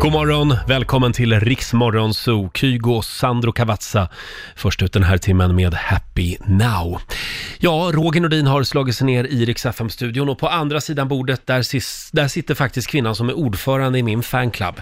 God morgon, välkommen till Riksmorgon Zoo. Kygo och Sandro Cavazza först ut den här timmen med Happy Now. Ja, Roger Nordin har slagit sig ner i Rix FM-studion och på andra sidan bordet där, sis, där sitter faktiskt kvinnan som är ordförande i min fanclub.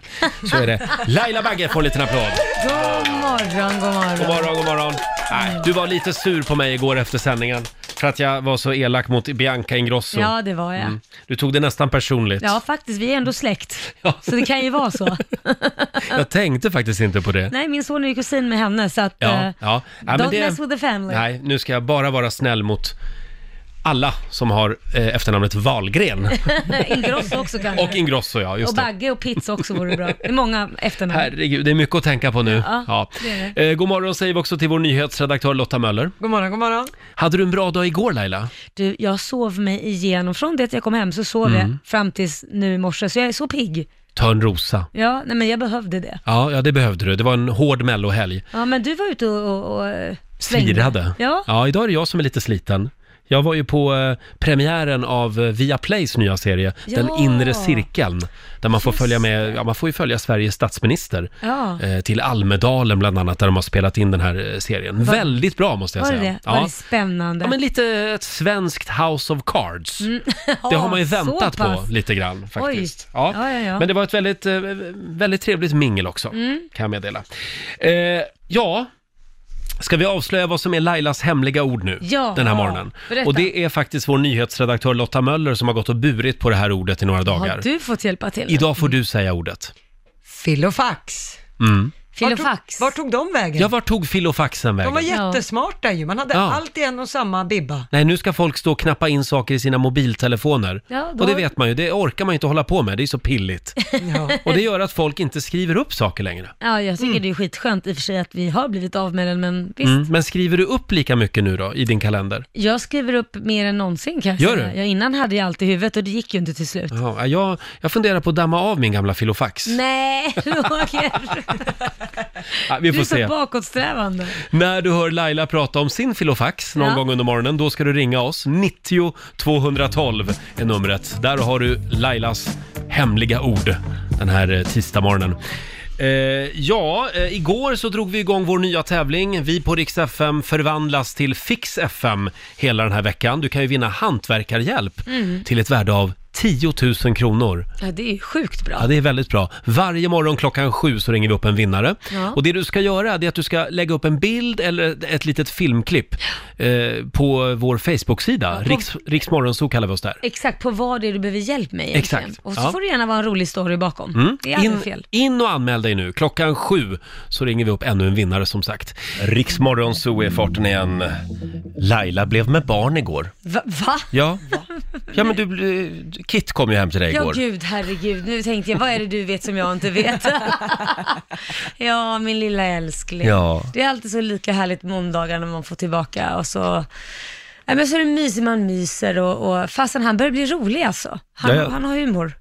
Så är det. Laila Bagge får en liten applåd. God morgon, god morgon. God morgon, god morgon. Nej, du var lite sur på mig igår efter sändningen för att jag var så elak mot Bianca Ingrosso. Ja, det var jag. Mm. Du tog det nästan personligt. Ja, faktiskt. Vi är ändå släkt. Ja. Så det kan ju vara så. Jag tänkte faktiskt inte på det. Nej, min son är ju kusin med henne, så att... Ja, eh, ja. ja don't det- mess with the family. Nej, nu ska jag bara vara snäll mot alla som har eh, efternamnet Wahlgren. Ingrosso också kanske. Och Ingrosso, ja, och just det. Bagge och Pizza också vore bra. Det är många efternamn. Herregud, det är mycket att tänka på nu. Ja, det är Eh, god morgon säger vi också till vår nyhetsredaktör Lotta Möller. God morgon, god morgon. Hade du en bra dag igår Laila? Du, jag sov mig igenom, från det att jag kom hem så sov Mm. jag fram tills nu i morse, så jag är så pigg. Törnrosa. Ja, nej men jag behövde det. Ja, ja, det behövde du. Det var en hård mellohelg. Ja, men du var ute och, och, och eh, svängde. Svirade. Ja. ja, idag är det jag som är lite sliten. Jag var ju på eh, premiären av eh, Viaplays nya serie, Den Ja. inre cirkeln. Där man får följa med, ja man får ju följa Sveriges statsminister. Ja. eh, till Almedalen bland annat, där de har spelat in den här eh, serien. Var- Väldigt bra måste jag Var det säga. det? Var det spännande? ja, men lite ett svenskt House of Cards. Det har man ju väntat på lite grann faktiskt. Oj. Ja, ja, ja. Men det var ett väldigt, eh, väldigt trevligt mingel också, Mm. kan jag meddela. Eh, ja, ska vi avslöja vad som är Lailas hemliga ord nu Ja. den här morgonen? Berätta. Och det är faktiskt vår nyhetsredaktör Lotta Möller som har gått och burit på det här ordet i några dagar. Har du fått hjälpa till? Idag får du säga ordet. Filofax. Mm. Filofax. Var tog de vägen? Ja, vart tog filofaxen vägen? de var jättesmarta ju, man hade Ja. allt i en och samma bibba. Nej, nu ska folk stå och knappa in saker i sina mobiltelefoner. Ja, då- Och det vet man ju, det orkar man ju inte hålla på med, det är så pilligt. Ja. Och det gör att folk inte skriver upp saker längre. Ja, jag tycker det är skitskönt i och för sig att vi har blivit av med den, men visst. Mm. Men skriver du upp lika mycket nu då, i din kalender? Jag skriver upp mer än någonsin kan jag Gör säga. du? Ja, innan hade jag allt i huvudet och det gick ju inte till slut. Ja, jag, jag funderar på att damma av min gamla filofax. Nej, Roger. Ja, vi Du får är så se. bakåtsträvande. När du hör Laila prata om sin filofax någon Ja. gång under morgonen, då ska du ringa oss. 90 212 är numret. Där har du Lailas hemliga ord den här eh, tisdagsmorgonen. Eh, ja, eh, igår så drog vi igång vår nya tävling. Vi på Rix FM förvandlas till Fix FM hela den här veckan. Du kan ju vinna hantverkarhjälp Mm. till ett värde av 10 000 kronor. Ja, det är ju sjukt bra. Ja, det är väldigt bra. Varje morgon klockan sju så ringer vi upp en vinnare. Ja. Och det du ska göra det är att du ska lägga upp en bild eller ett litet filmklipp eh, på vår Facebook-sida. på- Riks, Riksmorgonzoo kallar vi oss där. Exakt på vad det är du behöver hjälp med egentligen. Exakt. Och så Ja. får det gärna vara en rolig story bakom. Mm. Det är aldrig In, fel. in och anmäl dig nu. Klockan sju så ringer vi upp ännu en vinnare som sagt. Riksmorgonzoo är farten igen. Laila blev med barn igår. Va? va? Ja, ja men du, Kit kom ju hem till dig Ja, igår. gud, herregud. Nu tänkte jag, vad är det du vet som jag inte vet? ja, min lilla älskling. Ja. Det är alltid så lika härligt måndagar när man får tillbaka och så... Nej, men så är det mysigt, man myser och, och fastän han börjar bli rolig alltså. Han, Ja, ja. han har humor.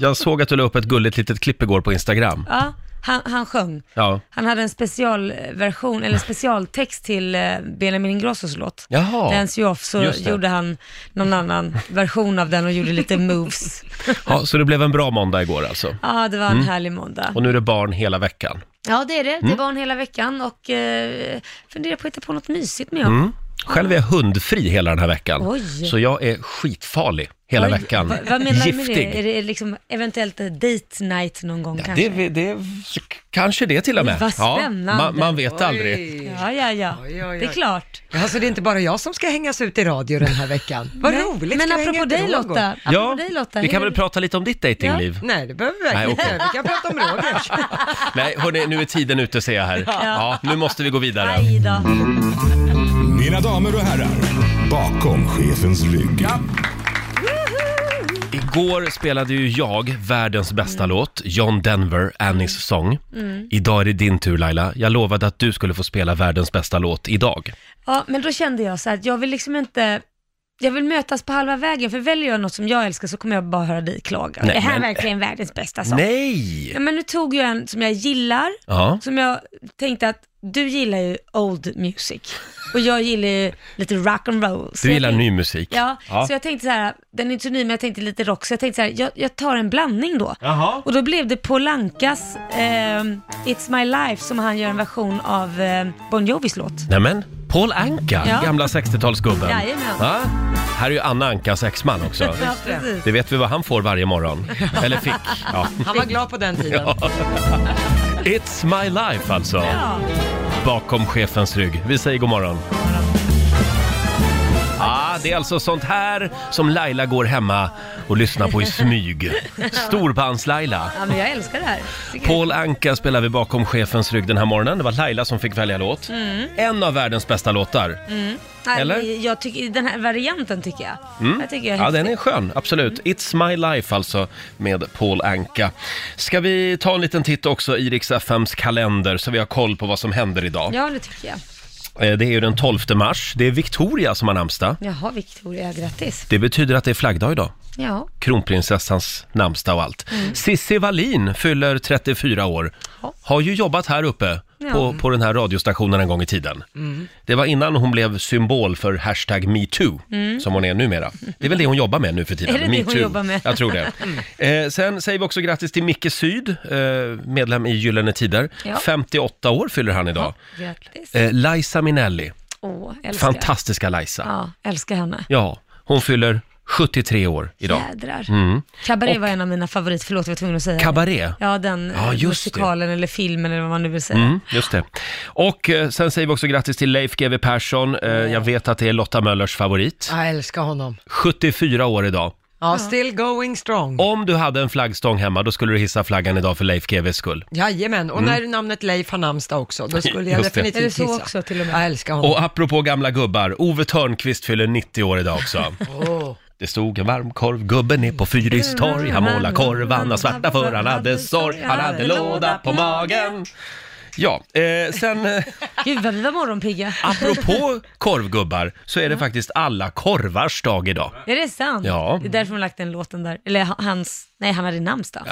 Jag såg att du la upp ett gulligt litet klipp igår på Instagram. Ja, han, han sjöng. Ja. Han hade en specialversion, eller specialtext till eh, Benjamin Ingrossos låt. Jaha. Dance You Off, så Just det. gjorde han någon annan version av den och gjorde lite moves. ja, så det blev en bra måndag igår alltså. Ja, det var en härlig måndag. Och nu är det barn hela veckan. Ja, det är det. Mm. Det var en hela veckan och eh, funderar på att hitta på något mysigt med Mm. Själv är jag hundfri hela den här veckan. Oj. Så jag är skitfarlig hela Oj, veckan. Vad, vad menar du med Giftig. det? Är det liksom eventuellt date night någon gång Ja, kanske? det, det, kanske det till och med. Vad Ja, spännande. man, man vet Oj. aldrig. Ja, ja, ja. Oj, oj, oj. Det är klart. Ja, så det är inte bara jag som ska hängas ut i radio den här veckan. Vad Nej, roligt, Men ska vi apropå hänga ut dig Roger? Lotta, apropå Ja, dig Lotta. vi kan hur- väl prata lite om ditt datingliv. Nej, det behöver vi verkligen Nej, inte okej. Vi kan prata om Rogers. Nej, hörni, nu är tiden ute ser jag här. Ja, nu måste vi gå vidare. Aj då. Mina damer och herrar, bakom chefens rygg. Igår spelade ju jag världens bästa Mm. låt, John Denver, Annies sång. Idag är det din tur Laila. Jag lovade att du skulle få spela världens bästa låt idag. Ja, men då kände jag så här att jag vill liksom inte jag vill mötas på halva vägen, för väljer jag något som jag älskar så kommer jag bara höra dig klaga. Nej, det här är men- verkligen världens bästa sång. Nej! Ja, men nu tog jag en som jag gillar, Ja. som jag tänkte att du gillar ju old music och jag gillar ju lite rock and roll. Så Du jag gillar tänkte- ny musik? Ja, Ja. så jag tänkte så här, den är inte så ny men jag tänkte lite rock, så jag tänkte så här, jag, jag tar en blandning då. Jaha. Och då blev det Paul Ankas ehm, It's My Life som han gör en version av eh, Bon Jovis låt. Nämen, Paul Anka, Ja. gamla 60-talsgubben. Jajamän. Ja, här är ju Anna Ankas exman också. Ja, precis. Det vet vi vad han får varje morgon. Eller fick. Ja. Han var glad på den tiden. It's my life alltså. Bakom chefens rygg. Vi säger god morgon. Ja, det är alltså sånt här som Laila går hemma och lyssnar på i smyg. Storbands-Laila. ja, men jag älskar det här. Tycker- Paul Anka spelar vi bakom chefens rygg den här morgonen. Det var Laila som fick välja låt. Mm. En av världens bästa låtar. Nej, eller? Jag tycker, den här varianten tycker jag. Jag tycker jag Ja, häftig. den är skön. Absolut. It's my life alltså med Paul Anka. Ska vi ta en liten titt också i Rix FMs kalender så vi har koll på vad som händer idag. Ja, det tycker jag. Eh, Det är ju den 12 mars. Det är Victoria som har namnsdag. Jaha, Victoria, grattis. Det betyder att det är flaggdag idag. Ja, Kronprinsessans namnsdag och allt. Cissi Wallin fyller 34 år. Ja. Har ju jobbat här uppe Ja. på, på den här radiostationen en gång i tiden. Det var innan hon blev symbol för hashtag metoo, som hon är numera. Det är väl det hon jobbar med nu för tiden? Är det det hon MeToo. jobbar med? Jag tror det. Eh, sen säger vi också grattis till Micke Syd, eh, medlem i Gyllene Tider. Ja. 58 år fyller han idag. grattis. Eh, Liza Minnelli, Åh, älskar. fantastiska Liza. Ja, älskar henne. Ja, hon fyller 73 år idag. Jädrar. Mm. Cabaret var en av mina favoriter, förlåt jag var tvungen att säga det. Cabaret? Ja, den Ja, eh, just musikalen eller filmen eller vad man nu vill säga. Mm, just det. Och eh, sen säger vi också grattis till Leif GW Persson. Eh, jag vet att det är Lotta Möllers favorit. Jag älskar honom. 74 år idag. Ja, still going strong. Om du hade en flaggstång hemma, då skulle du hissa flaggan idag för Leif GWs skull. Jajamän, och när namnet Leif har namnsdag också, då skulle jag Just det. definitivt Är det så hissa. också till och med? Jag älskar honom. Och apropå gamla gubbar, Ove Törnqvist fyller 90 år idag också. Åh. Det stod en varmkorv, gubben är på Fyris torg. Han målar korvarna svarta för han hade sorg. Han hade låda på magen. Ja, eh, sen eh, Gud vad vi var morgonpigga. apropå korvgubbar så är det faktiskt alla korvars dag idag. Är det sant? Ja. Det är därför de lagt den låten där. Eller ha- hans, nej han hade namnsdag.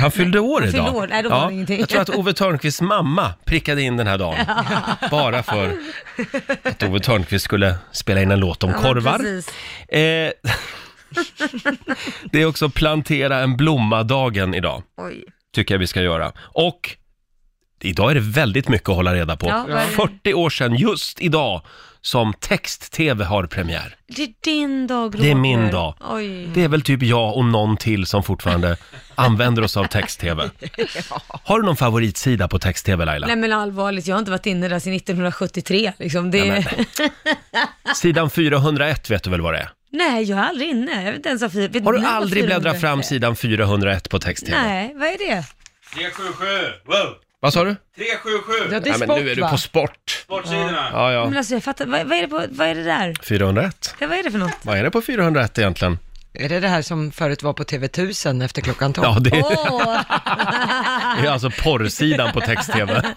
Han fyllde år idag. fyllde år. Nej, då var det ingenting. Jag tror att Ove Törnqvists mamma prickade in den här dagen. Bara för att Ove Törnqvist skulle spela in en låt om Ja, men korvar. precis. Eh, det är också plantera en blomma-dagen idag, Oj. tycker jag vi ska göra. Och idag är det väldigt mycket att hålla reda på. Ja, vad är det? 40 år sedan, just idag, som text-tv har premiär. Det är din dag Det är min Roger. dag. Oj. Det är väl typ jag och någon till som fortfarande använder oss av text-tv. Har du någon favoritsida på text-tv Laila? Nej men allvarligt, jag har inte varit inne där sedan 1973 liksom. Det... Nej, Sidan 401 vet du väl vad det är? Nej, jag är aldrig inne. Jag vet inte ens vet Har du vad aldrig bläddrat 400 fram sidan 401 på text-tv? Nej, vad är det? 377! Wow! Vad sa du? 377! Ja, det är Nej, men sport nu är du va? på sport. Sportsidorna! Ja, ja. Men alltså jag fattar, vad, vad, är det på, vad är det där? 401. Ja, vad är det för något? Vad är det på 401 egentligen? Är det det här som förut var på TV1000 efter klockan 12? Ja, det är, Åh, det är alltså porrsidan på text-tv.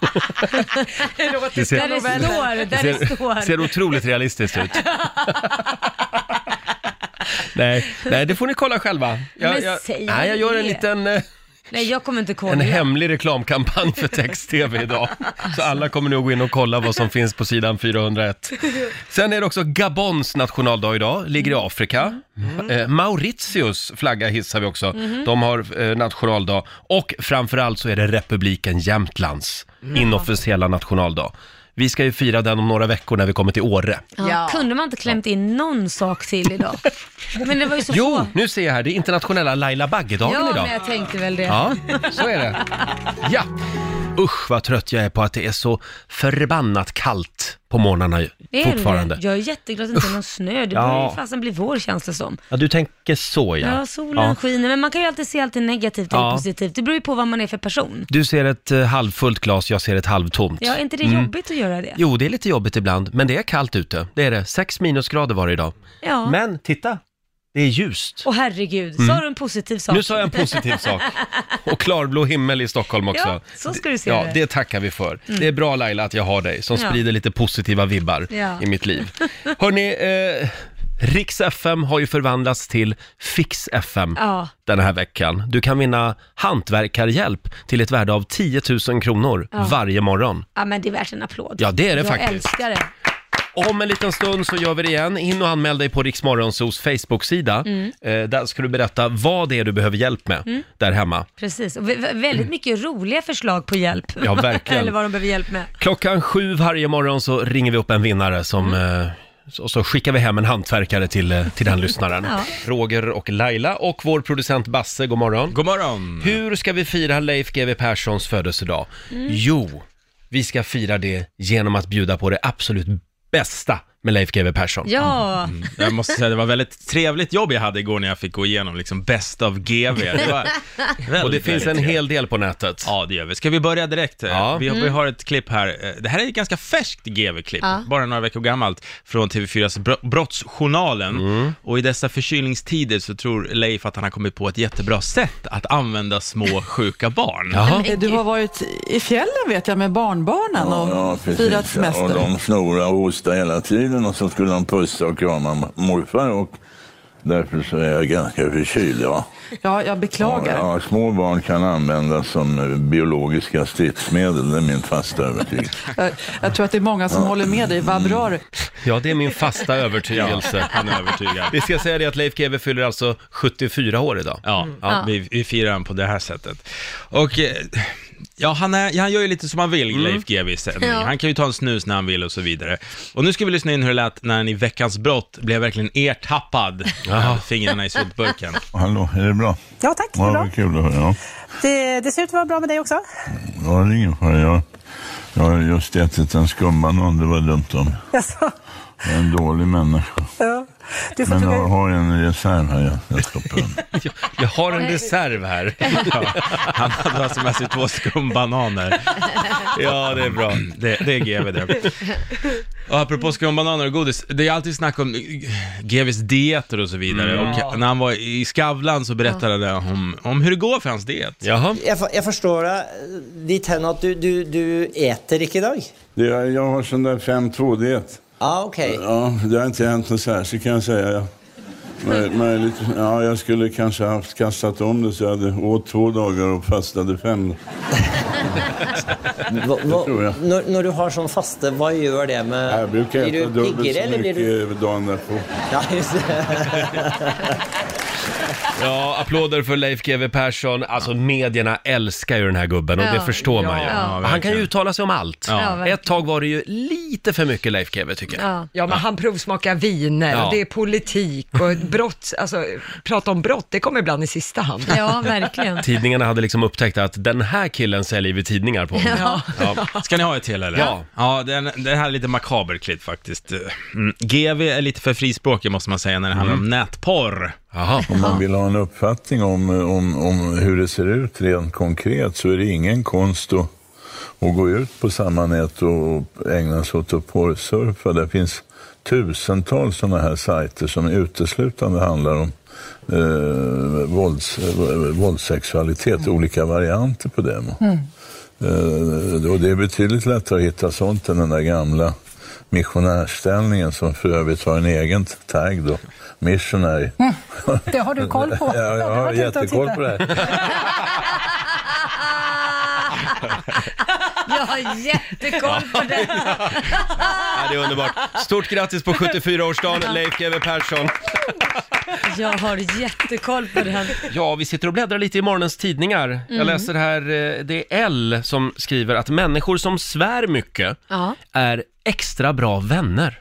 Det ser, där det står, där det ser, står. ser otroligt realistiskt ut. nej, nej, det får ni kolla själva. Jag, Men jag, säg nej, jag gör en liten... eh, Nej, jag kommer inte kolla. En hemlig reklamkampanj för text-tv idag. Så alla kommer nog gå in och kolla vad som finns på sidan 401. Sen är det också Gabons nationaldag idag, ligger i Afrika. Eh, Mauritius flagga hissar vi också. De har eh, nationaldag. Och framförallt så är det republiken Jämtlands inofficiella nationaldag. Vi ska ju fira den om några veckor när vi kommer till Åre. Ja, Ja. Kunde man inte klämt in någon sak till idag? Men det var ju så Jo, få. nu ser jag här, det är internationella Laila Bagge-dagen Ja, idag. men jag tänkte väl det. Ja, så är det. Ja, usch vad trött jag är på att det är så förbannat kallt på morgnarna Är fortfarande. Det? Jag är jätteglad att det inte är någon snö. Det Ja. börjar ju fasen bli vår känns det som. Ja, du tänker så ja. Ja, solen skiner, men man kan ju alltid se alltid negativt eller Ja. positivt. Det beror ju på vad man är för person. Du ser ett eh, halvfullt glas, jag ser ett halvtomt. Ja, är inte det Mm. jobbigt att göra det? Jo, det är lite jobbigt ibland, men det är kallt ute. Det är det. Sex minusgrader var det idag. Ja. Men titta, det är ljust. Åh herregud, sa du en positiv sak? Mm. Nu sa jag en positiv sak. Och klarblå himmel i Stockholm också. Ja, så ska du se Ja, det. Mm. det tackar vi för. Det är bra Laila att jag har dig som Ja. sprider lite positiva vibbar Ja. i mitt liv. Hörni, eh, Riks FM har ju förvandlats till Fix FM Ja. den här veckan. Du kan vinna hantverkarhjälp till ett värde av 10 000 kronor varje morgon. Ja, men det är värt en applåd. Ja, det är det jag faktiskt. älskar det. Om en liten stund så gör vi det igen. In och anmäl dig på Riksmorgonsos Facebook-sida. Mm. Eh, där ska du berätta vad det är du behöver hjälp med där hemma. Precis, och vä- vä- väldigt mycket roliga förslag på hjälp. Ja, verkligen. Eller vad de behöver hjälp med. Klockan sju varje morgon så ringer vi upp en vinnare som Mm. eh, och så skickar vi hem en hantverkare till, eh, till den lyssnaren. Ja. Roger och Laila och vår producent Basse, god morgon. God morgon! Hur ska vi fira Leif GW Perssons födelsedag? Mm. Jo, vi ska fira det genom att bjuda på det absolut bästa med Leif GW Persson. Ja, Jag måste säga, det var väldigt trevligt jobb jag hade igår när jag fick gå igenom liksom best of GV. Det var väldigt, Och det finns en hel del på nätet. Ja, det gör vi. Ska vi börja direkt? Ja. Vi, har, vi har ett klipp här. Eh, Det här är ett ganska färskt GV-klipp, Ja. bara några veckor gammalt, från TV4s Bro- Brottsjournalen. Mm. Och i dessa förkylningstider så tror Leif att han har kommit på ett jättebra sätt att använda små sjuka barn. Jaha. Du har varit i fjällen vet jag med barnbarnen och Ja, precis. firat Ja, Och semester. de snorade och hostade hela tiden och så skulle de pussa och krama morfar och därför så är jag ganska förkyld. Ja. Ja, jag beklagar. Ja, små barn kan användas som biologiska stridsmedel, det är min fasta övertygelse. Jag, jag tror att det är många som håller med dig. Vad bra du. Ja, det är min fasta övertygelse. Han är övertygad. Vi ska säga det att Leif GW fyller alltså 74 år idag. Ja, Vi, vi firar den på det här sättet. Och eh, ja, han, är, han gör ju lite som han vill, Leif GW i sändning. Ja. Han kan ju ta en snus när han vill och så vidare. Och nu ska vi lyssna in hur det lät när han i Veckans brott blev verkligen ertappad med fingrarna i sopburken. Hallå, är det bra? Ja tack, det är bra. vad kul att höra. Ja, Det, det ser ut att vara bra med dig också. ja det är ingen fara. Jag, jag har just ätit en skumbanan, det var dumt om. Jaså? Jag är en dålig människa. Ja. Du får Men jag tugga... har en reserv här, jag, jag stoppar den. Jag, jag har en reserv här. Ja, han hade alltså med sig två skumbananer. Ja, det är bra. Det, det är GV det. Och apropå skumbananer och godis, det är alltid snack om GVs dieter och så vidare. Och när han var i Skavlan så berättade han om, om hur det går för hans diet. Jaha. Jeg, for, jeg forstår deg dit hen at du, du, du eter ikke i dag. Det, jag har sån där 5-2-diet. Ja, ok. Ja, det har inte hänt något särskilt kan jag säga. Möj- möjligt, ja, jag skulle kanske haft kastat om det så jag hade åt två dagar och fastade fem. Tror jeg. når, når du har sånn faste, hva gjør det med Jag brukar äta du dubbelt så eller blir du mycket dagen därpå. Ja, just det. Ja, applåder för Leif GW Persson. Alltså medierna älskar ju den här gubben och Ja. det förstår man ju. Ja, Han kan ju verkligen. uttala sig om allt. Ja, verkligen. Ett tag var det ju lite för mycket Leif GW tycker jag. ja. Ja, men han provsmakar viner Ja. och det är politik och brott, alltså prata om brott, det kommer ibland i sista hand. ja verkligen. Tidningarna hade liksom upptäckt att den här killen säljer vi tidningar på. Ja. Ja. Ska ni ha ett till eller? Ja. Ja, den, det här är lite makabert klipp faktiskt. Mm. GV är lite för frispråkig måste man säga när det handlar om nätporr. Jaha. Om man vill ha en uppfattning om, om, om hur det ser ut rent konkret så är det ingen konst att, att gå ut på samma nät och ägna sig åt att porrsurfa. Det finns tusentals sådana här sajter som uteslutande handlar om eh, vålds, eh, våldssexualitet, olika varianter på det. Eh, och det är betydligt lättare att hitta sånt än den där gamla missionärställningen som för övrigt har en egen tagg då. Missionary. Det har du koll på. Ja, jag har jättekoll på det här. Jag har jättekoll på det. Ja, det är underbart. Stort grattis på 74-årsdagen Leif GW Persson. Jag har jättekoll på den. Ja, vi sitter och bläddrar lite i morgonens tidningar. Jag läser här, eh, det är L som skriver att människor som svär mycket Ja. är extra bra vänner.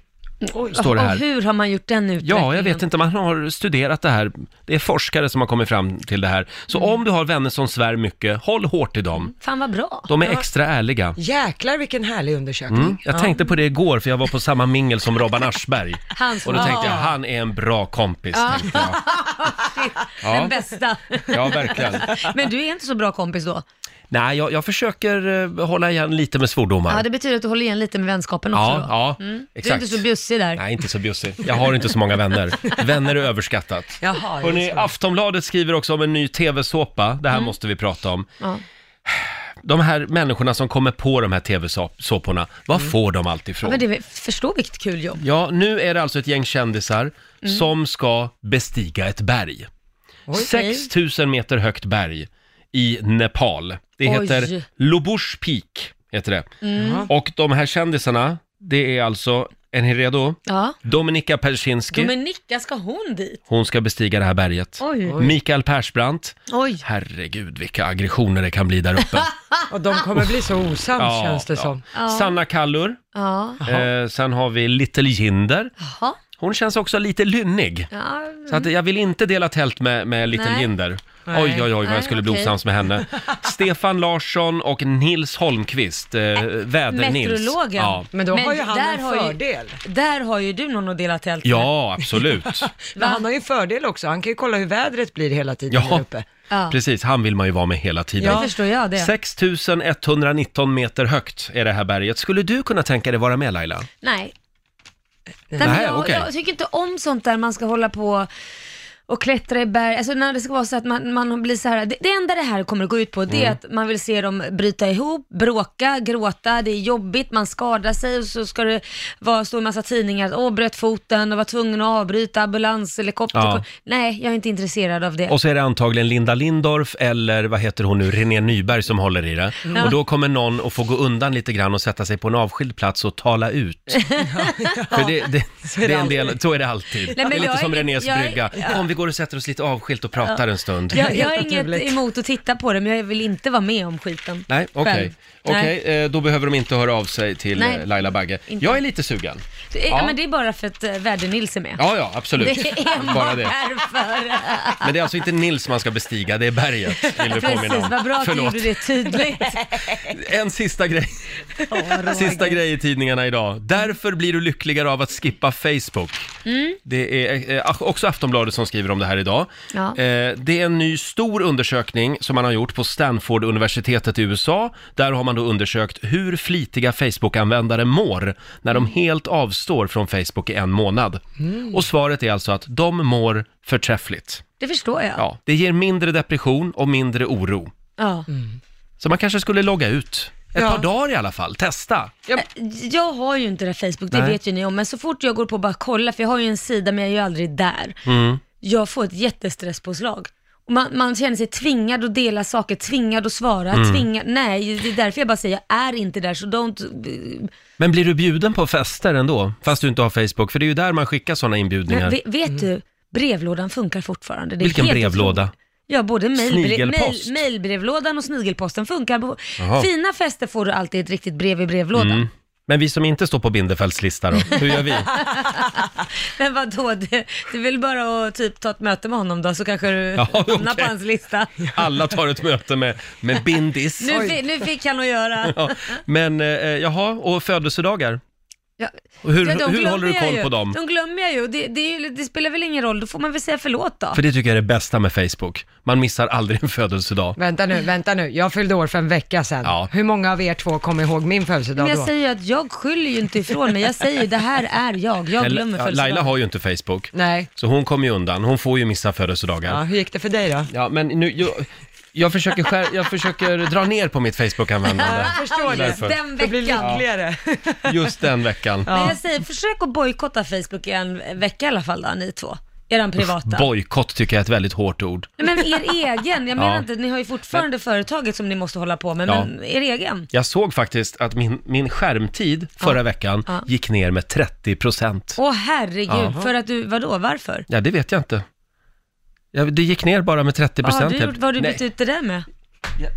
Står det Och här. hur har man gjort den utvecklingen? Ja, jag vet inte, man har studerat det här. Det är forskare som har kommit fram till det här. Så Mm. om du har vänner som svär mycket, håll hårt i dem. Fan vad bra. De är extra ärliga. Jäklar vilken härlig undersökning. Mm. Jag tänkte på det igår, för jag var på samma mingel som Robban Aschberg. Han som- Och då tänkte jag, Ja. han är en bra kompis. Tänkte jag. Ja. Den bästa. Ja, verkligen. Men du är inte så bra kompis då? Nej, jag, jag försöker eh, hålla igen lite med svordomar. Ja, det betyder att du håller igen lite med vänskapen också Ja, då? ja, Mm. Du är exakt. inte så bjussig där. Nej, inte så bjussig. Jag har inte så många vänner. Vänner är överskattat. Jaha, Hörrni, just det. Aftonbladet skriver också om en ny tv-såpa. Det här måste vi prata om. Ja. De här människorna som kommer på de här tv-såporna, var får de allt ifrån? Men det är, förstå vilket kul jobb. Ja, nu är det alltså ett gäng kändisar som ska bestiga ett berg. 6000 meter högt berg i Nepal. Det Oj. heter Lobush Peak, heter det. Mm. Och de här kändisarna, det är alltså, är ni redo? Ja. Dominika Persinski, Dominika, ska hon dit? hon ska bestiga det här berget. Oj. Mikael Persbrandt, Oj. herregud vilka aggressioner det kan bli där uppe. Och de kommer bli så osams känns det som. Ja. Sanna Kallur, Ja. eh, sen har vi Little Jinder. Jaha. Hon känns också lite lynnig. Ja. Så att jag vill inte dela tält med, med Little Nej. Jinder. Nej. Oj, oj, oj vad Nej, jag skulle bli okej. osams med henne. Stefan Larsson och Nils Holmqvist, eh, Väder-Nils. Meteorologen. Ja. Men då har ju han där en har ju- fördel. Där har ju du någon att dela tält med. ja, absolut. Men han har ju en fördel också. Han kan ju kolla hur vädret blir hela tiden Ja. där uppe. Ja. Precis, han vill man ju vara med hela tiden. Det förstår jag det. 6119 meter högt är det här berget. Skulle du kunna tänka dig vara med Laila? Nej. Nej, Nej, jag, okej. jag tycker inte om sånt där man ska hålla på och klättra i berg, alltså när det ska vara så att man, man blir så här, det, det enda det här kommer att gå ut på det Mm. är att man vill se dem bryta ihop, bråka, gråta, det är jobbigt, man skadar sig och så ska det vara, stå en massa tidningar, åh bröt foten och var tvungen att avbryta, ambulans, helikopter. Ja. Nej, jag är inte intresserad av det. Och så är det antagligen Linda Lindorff eller vad heter hon nu, René Nyberg som håller i det. Och då kommer någon att få gå undan lite grann och sätta sig på en avskild plats och tala ut. För det, det, det är en del, så är det alltid. men det är lite jag är som ingen- Renés jag är- brygga. Om vi går och sätter oss lite avskilt och pratar en stund. Jag, jag har inget emot att titta på det, men jag vill inte vara med om skiten. Nej, okej. Själv. Okej, eh, då behöver de inte höra av sig till Nej. eh, Laila Bagge. Inte. Jag är lite sugen. Det är, Ja. men det är bara för att uh, Värde-Nils är med. Ja, ja, absolut. Det är Bara det. därför. Men det är alltså inte Nils man ska bestiga, det är berget. Vill vi påminna Precis, om. vad bra att du Förlåt. gjorde det tydligt. En sista grej. Sista grej i tidningarna idag. Därför blir du lyckligare av att skippa Facebook. Mm. Det är eh, också Aftonbladet som skriver om det här idag. Ja. Eh, det är en ny stor undersökning som man har gjort på Stanford-universitetet i USA. Där har man då undersökt hur flitiga Facebook-användare mår när de helt avstår från Facebook i en månad. Mm. Och svaret är alltså att de mår förträffligt. Det förstår jag. Ja, det ger mindre depression och mindre oro. Ja. Så man kanske skulle logga ut. Ett Ja. par dagar i alla fall, testa. Eh, Jag har ju inte det här Facebook, det Nej. vet ju ni om, men så fort jag går på och bara kolla, för jag har ju en sida men jag är ju aldrig där. Mm. Jag får ett jättestrresspåslag. Och man, man känner sig tvingad att dela saker, tvingad att svara, Mm. tvingad, nej, det är därför jag bara säger jag är inte där, så don't... Men blir du bjuden på fester ändå? Fast du inte har Facebook, för det är ju där man skickar sådana inbjudningar. Men, vet, vet du, brevlådan funkar fortfarande. Det är Vilken helt brevlåda? otroligt. Ja, både mail, Snigelpost? mail, mailbrevlådan och snigelposten funkar. På Jaha. fina fester får du alltid ett riktigt brev i brevlådan. Mm. Men vi som inte står på Bindefelds lista då, hur gör vi? Men vadå, det är väl bara att typ ta ett möte med honom då, så kanske du Ja, hamnar okej. på hans lista. Alla tar ett möte med, med Bindis. Nu, fi- nu fick han att göra. Ja, men eh, jaha, och födelsedagar? Ja. Och hur, Ja, de hur glömmer håller du jag koll ju. på dem? De glömmer jag ju. Det, det, är ju- det spelar väl ingen roll, då får man väl säga förlåt då. För det tycker jag är det bästa med Facebook. Man missar aldrig en födelsedag. Vänta nu, vänta nu. Jag fyllde år för en vecka sedan. Ja. Hur många av er två kommer ihåg min födelsedag Men jag då? säger ju att jag skyller ju inte ifrån mig. Jag säger det här är jag. Jag glömmer Ja, födelsedagar. Laila har ju inte Facebook, Nej. så hon kommer ju undan. Hon får ju missa Ja, födelsedagar. hur gick det för dig då? Ja, men nu, jag, jag, försöker skär, jag försöker dra ner på mitt Facebook-användande. Jag förstår det. Därför. Den Det blir veckan. lyckligare. Just den veckan. Men jag säger, försök att bojkotta Facebook i en vecka i alla fall då, ni två. Eran privata. Bojkott tycker jag är ett väldigt hårt ord. Nej, men er egen, jag menar Ja. inte, ni har ju fortfarande företaget som ni måste hålla på med, Ja. men er egen. Jag såg faktiskt att min, min skärmtid förra veckan Ja. gick ner med 30 procent. Åh herregud, för att du, vadå, varför? Ja, det vet jag inte. Ja, det gick ner bara med 30 Vad har procent. du vad har du bytt ut det där med?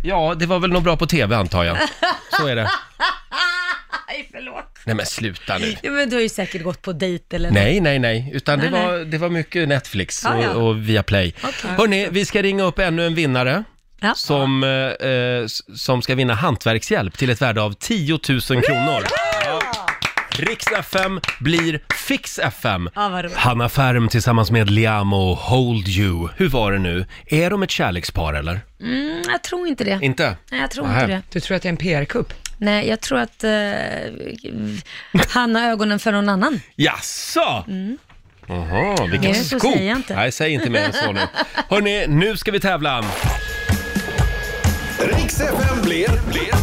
Ja, det var väl nog bra på tv antar jag. Så är det. Nej, förlåt. Nej men sluta nu. Ja, men du har ju säkert gått på dejt eller Nej, nej, nej, utan det Nej, var, det var mycket Netflix Ja, och, ja. och Viaplay. Okej. Hörni, vi ska ringa upp ännu en vinnare Ja. som, eh, eh, s- som ska vinna hantverkshjälp till ett värde av 10 000 kronor. Riks FM blir Fix FM. Ja, vad roligt. Hanna Färm tillsammans med Liam och Hold You. Hur var det nu? Är de ett kärlekspar eller? Mm, jag tror inte det. Inte? Nej, jag tror Nähä. inte det. Du tror att det är en PR-kupp? Nej, jag tror att eh, han har ögonen för någon annan. Jaså? Jaha, vilket Mer än så scoop. säger jag inte. Nej, säg inte mer än så nu. Hörni, nu ska vi tävla. Riks FM blir, blir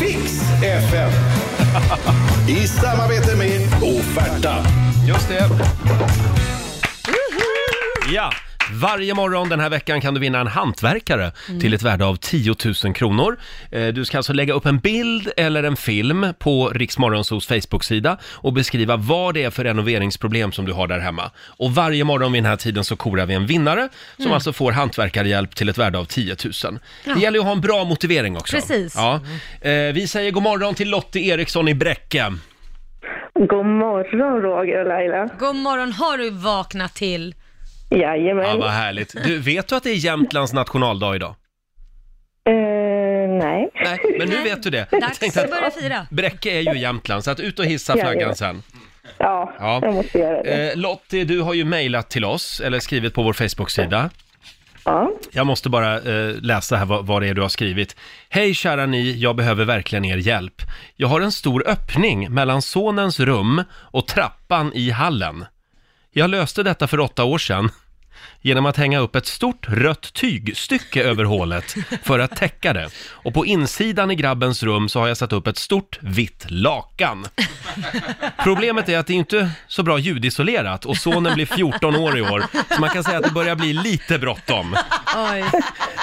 Fix FM. i samarbete med Offerta. Just det. Ja varje morgon den här veckan kan du vinna en hantverkare Mm. till ett värde av 10 000 kronor. Eh, Du ska alltså lägga upp en bild eller en film på Riksmorgonsos Facebook-sida och beskriva vad det är för renoveringsproblem som du har där hemma. Och varje morgon vid den här tiden så korar vi en vinnare som Mm. alltså får hantverkarhjälp till ett värde av 10 000. Ja. Det gäller ju att ha en bra motivering också. Precis. Ja. Eh, Vi säger god morgon till Lottie Eriksson i Bräcke. God morgon Roger och Laila. God morgon, har du vaknat till? Jajamän. Ja, vad härligt. Du, vet du att det är Jämtlands nationaldag idag? Eh, nej. Nej, men nu vet du det. Dags tänkte att börja fira. Bräcke är ju Jämtland, så att ut och hissa flaggan sen. Ja, Ja. jag måste göra det. Eh, Lottie, du har ju mejlat till oss, eller skrivit på vår Facebook-sida. Ja. Jag måste bara eh, läsa här vad, vad det är du har skrivit. Hej kära ni, jag behöver verkligen er hjälp. Jag har en stor öppning mellan sonens rum och trappan i hallen. Jag löste detta för åtta år sedan genom att hänga upp ett stort rött tygstycke över hålet för att täcka det. Och på insidan i grabbens rum så har jag satt upp ett stort vitt lakan. Problemet är att det är inte så bra ljudisolerat och sonen blir 14 år i år, så man kan säga att det börjar bli lite bråttom. Oj.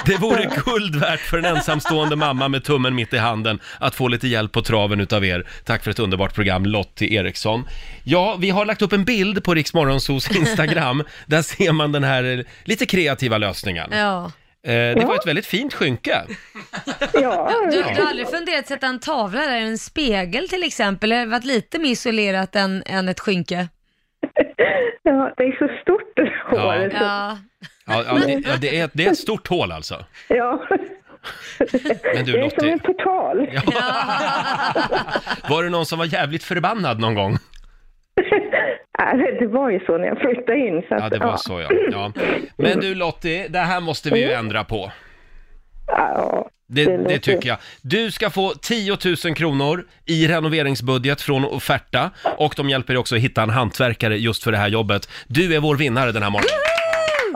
Det vore guld värt för en ensamstående mamma med tummen mitt i handen att få lite hjälp på traven utav er. Tack för ett underbart program, Lottie Eriksson. Ja, vi har lagt upp en bild på Riksmorgonsos Instagram. Där ser man den här lite kreativa lösningen. Ja. Eh, det var ett väldigt fint skynke. Ja. Du, du har aldrig funderat att sätta en tavla där, en spegel till exempel? Eller varit lite mer isolerat än, än ett skynke? ja, det är så stort hår. Ja. Ja. Ja, ja, det, ja, det, är, det är ett stort hål alltså. ja. Men du det är som Lottie, en portal. var det någon som var jävligt förbannad någon gång? Nej, det var ju så när jag flyttade in. Så att, Ja, det var så ja. ja. Men du Lottie, det här måste vi ju ändra på. Ja, Det, Det det låter- tycker jag. Du ska få 10 000 kronor i renoveringsbudget från Offerta och de hjälper dig också att hitta en hantverkare just för det här jobbet. Du är vår vinnare den här morgonen.